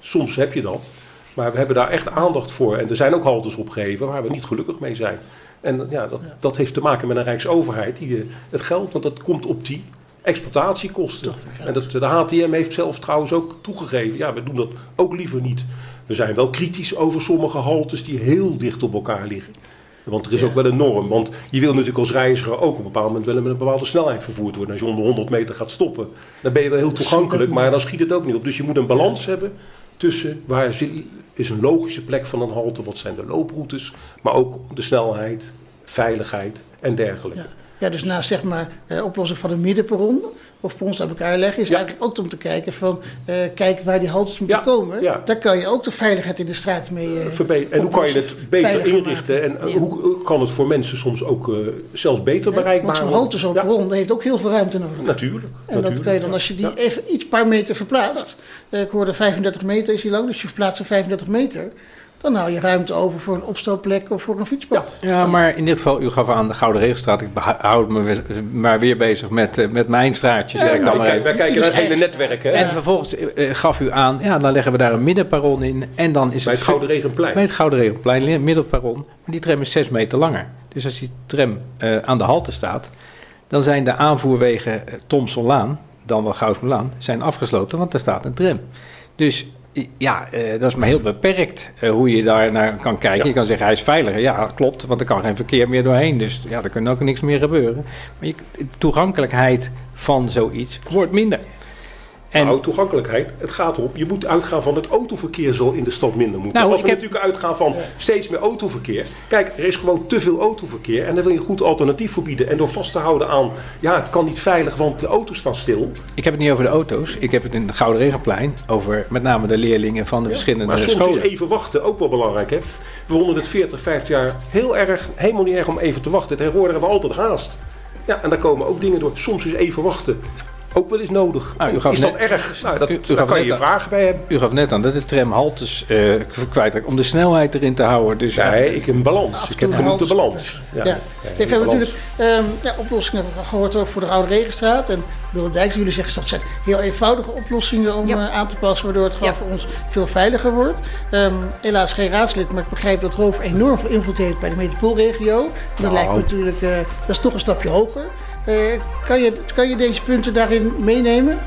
soms heb je dat. Maar we hebben daar echt aandacht voor. En er zijn ook haltes opgegeven waar we niet gelukkig mee zijn. En ja, dat, dat heeft te maken met een rijksoverheid die eh, het geld, want dat komt op die exploitatiekosten. En dat, de HTM heeft zelf trouwens ook toegegeven, ja, we doen dat ook liever niet. We zijn wel kritisch over sommige haltes die heel dicht op elkaar liggen. Want er is ook wel een norm. Want je wil natuurlijk als reiziger ook op een bepaald moment wel met een bepaalde snelheid vervoerd worden. Als je onder 100 meter gaat stoppen, dan ben je wel heel toegankelijk, maar dan schiet het ook niet op. Dus je moet een balans hebben tussen waar is een logische plek van een halte, wat zijn de looproutes, maar ook de snelheid, veiligheid en dergelijke. Ja. dus naast zeg maar eh, oplossing van een middenperron of perrons aan elkaar leggen, is Ja. eigenlijk ook om te kijken van, eh kijk waar die haltes moeten Ja, komen. ja. Daar kan je ook de veiligheid in de straat mee eh, Verbe- en hoe kan je het beter inrichten en eh, Ja. hoe kan het voor mensen soms ook eh, zelfs beter maken. bereikbaar Want zo'n worden? halte, zo'n dat heeft ook heel veel ruimte nodig. Natuurlijk. En dat kan je dan, als je die Ja. even iets paar meter verplaatst. ik hoorde 35 meter is die lang, dus je verplaatst er 35 meter. Dan hou je ruimte over voor een opstelplek of voor een fietspad. Ja, maar in dit geval, u gaf aan de Gouden Regenstraat. Ik houd me we- maar weer bezig met, eh, met mijn straatje, zeg ik Ja, dan wij, maar kijken, wij even. kijken naar het hele netwerk. Hè? En vervolgens eh, eh, gaf u aan, ja, dan leggen we daar een middenperron in. En dan is Bij het Gouden Regenplein. Bij het Gouden Regenplein, middenperron. Maar die tram is 6 meter langer. Dus als die tram eh, aan de halte staat, dan zijn de aanvoerwegen Thomsonlaan, dan wel Goudsmelaan, zijn afgesloten, want daar staat een tram. Dus ja, eh, dat is maar heel beperkt eh, hoe je daar naar kan kijken. Ja. Je kan zeggen, hij is veiliger. Ja, klopt, want er kan geen verkeer meer doorheen. Dus ja, er kan ook niks meer gebeuren. Maar je, de toegankelijkheid van zoiets wordt minder. En Nou, toegankelijkheid. Het gaat erop. Je moet uitgaan van het autoverkeer zal in de stad minder moeten. Nou, Als we heb- natuurlijk uitgaan van steeds meer autoverkeer. Kijk, er is gewoon te veel autoverkeer. En daar wil je een goed alternatief voor bieden. En door vast te houden aan, ja, het kan niet veilig, want de auto's staan stil. Ik heb het niet over de auto's. Ik heb het in het Gouden Regenplein over met name de leerlingen van de verschillende Maar soms scholen. is even wachten ook wel belangrijk. Hè? We vonden het 40, 50 jaar heel erg, helemaal niet erg om even te wachten. Tegenwoordig hebben we altijd haast. Ja, en daar komen ook dingen door. Soms is even wachten ook wel eens nodig. U gaf is dat net- erg? Nou, dat, u- u daar kan je vragen bij hebben. U gaf net aan dat de tram haltes eh kwijtraakt om de snelheid erin te houden. Dus ja, ik heb een balans. Ik heb genoeg de balans. Ja. Ja. Ik een heb balans. natuurlijk ehm, ja, oplossingen gehoord voor de Oude Regenstraat. En Wilde Dijks, jullie zeggen dat zijn heel eenvoudige oplossingen om Ja. eh, aan te passen, waardoor het gewoon Ja. voor ons veel veiliger wordt. Ehm, helaas geen raadslid, maar ik begrijp dat Rover enorm veel invloed heeft bij de metropoolregio. En Dat Nou. lijkt me natuurlijk, eh, dat is toch een stapje hoger. Eh, kan, je, kan je deze punten daarin meenemen?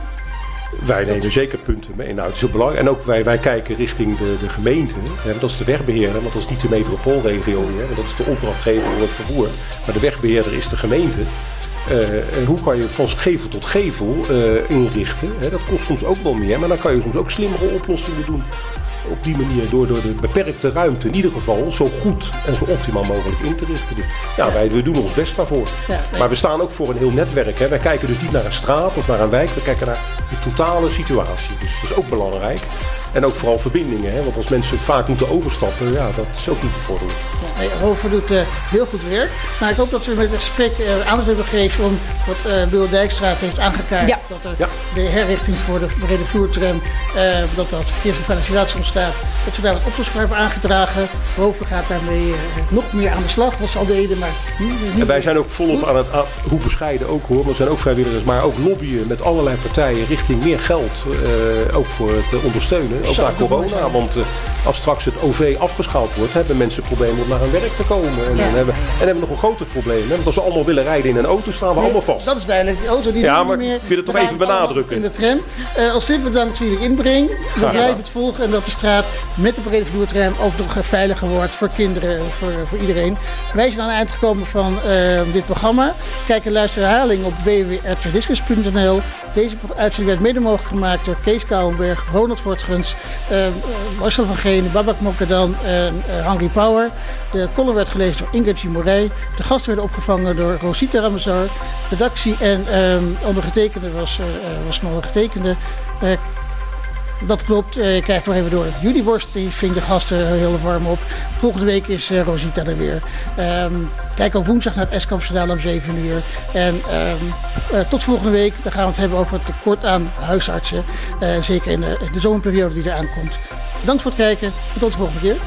Wij nemen zeker punten mee. Nou, het is heel belangrijk. En ook wij, wij kijken richting de, de gemeente. Hè, dat is de wegbeheerder, want dat is niet de metropoolregio weer. Want dat is de opdrachtgever voor het vervoer. Maar de wegbeheerder is de gemeente. Eh, en hoe kan je van gevel tot gevel eh, inrichten? Hè, dat kost soms ook wel meer. Maar dan kan je soms ook slimmere oplossingen doen. Op die manier, door, door de beperkte ruimte in ieder geval zo goed en zo optimaal mogelijk in te richten. Dus ja, wij we doen ons best daarvoor. Ja, nee. Maar we staan ook voor een heel netwerk. Hè. Wij kijken dus niet naar een straat of naar een wijk. We kijken naar de totale situatie. Dus dat is ook belangrijk. En ook vooral verbindingen. Hè. Want als mensen vaak moeten overstappen, ja, dat is ook niet bevorderlijk. Ja, nee, Rover doet eh, heel goed werk. Maar ik hoop dat we met het gesprek eh, aandacht hebben gegeven om wat eh Wil Dijkstraat heeft aangekaart. Ja. Dat er Ja. de herrichting voor de brede vloertram, eh, dat dat verkeersgeveilige situatie ontstaat. Dat we daar wat oplossingen voor hebben aangedragen. Rover gaat daarmee eh, nog meer aan de slag, wat ze al deden. Maar niet, niet En wij zijn ook volop aan het, aan- hoe bescheiden ook hoor, we zijn ook vrijwilligers, maar ook lobbyen met allerlei partijen richting meer geld, eh, ook voor het eh, ondersteunen, ook corona. Want eh, als straks het OV afgeschaald wordt, hebben mensen problemen om naar hun werk te komen. En, dan hebben, en hebben we nog een groter probleem, hè? want als we allemaal willen rijden in een auto, staan we Nee, allemaal vast. Dat is duidelijk. Die auto die Ja, maar niet meer. ik wil het toch even benadrukken. In de tram. Eh, als dit bedankt voor jullie inbreng. We het volgen en dat is straat met de brede vloertram ook nog veiliger wordt voor kinderen, voor, voor iedereen. Wij zijn aan het eind gekomen van dit programma. Kijk en luister herhaling op www.rdiscus.nl. Deze uitzending werd mede mogelijk gemaakt door Kees Kouwenberg, Ronald Voortgens, Marcel van Geen, Babak Mokadan en Henry Power. De column werd gelezen door Ingrid G. De gasten werden opgevangen door Rosita Ramazar. Redactie en um, ondergetekende was, uh, was een ondergetekende. Dat klopt. Uh, ik krijg nog even door. Jullie Worst die ving de gasten heel warm op. Volgende week is uh, Rosita er weer. Um, kijk ook woensdag naar het Eskampsjournaal om 7 uur. En um, uh, tot volgende week. Dan gaan we het hebben over het tekort aan huisartsen. zeker in de, de zomerperiode die eraan komt. Bedankt voor het kijken. Tot de volgende keer.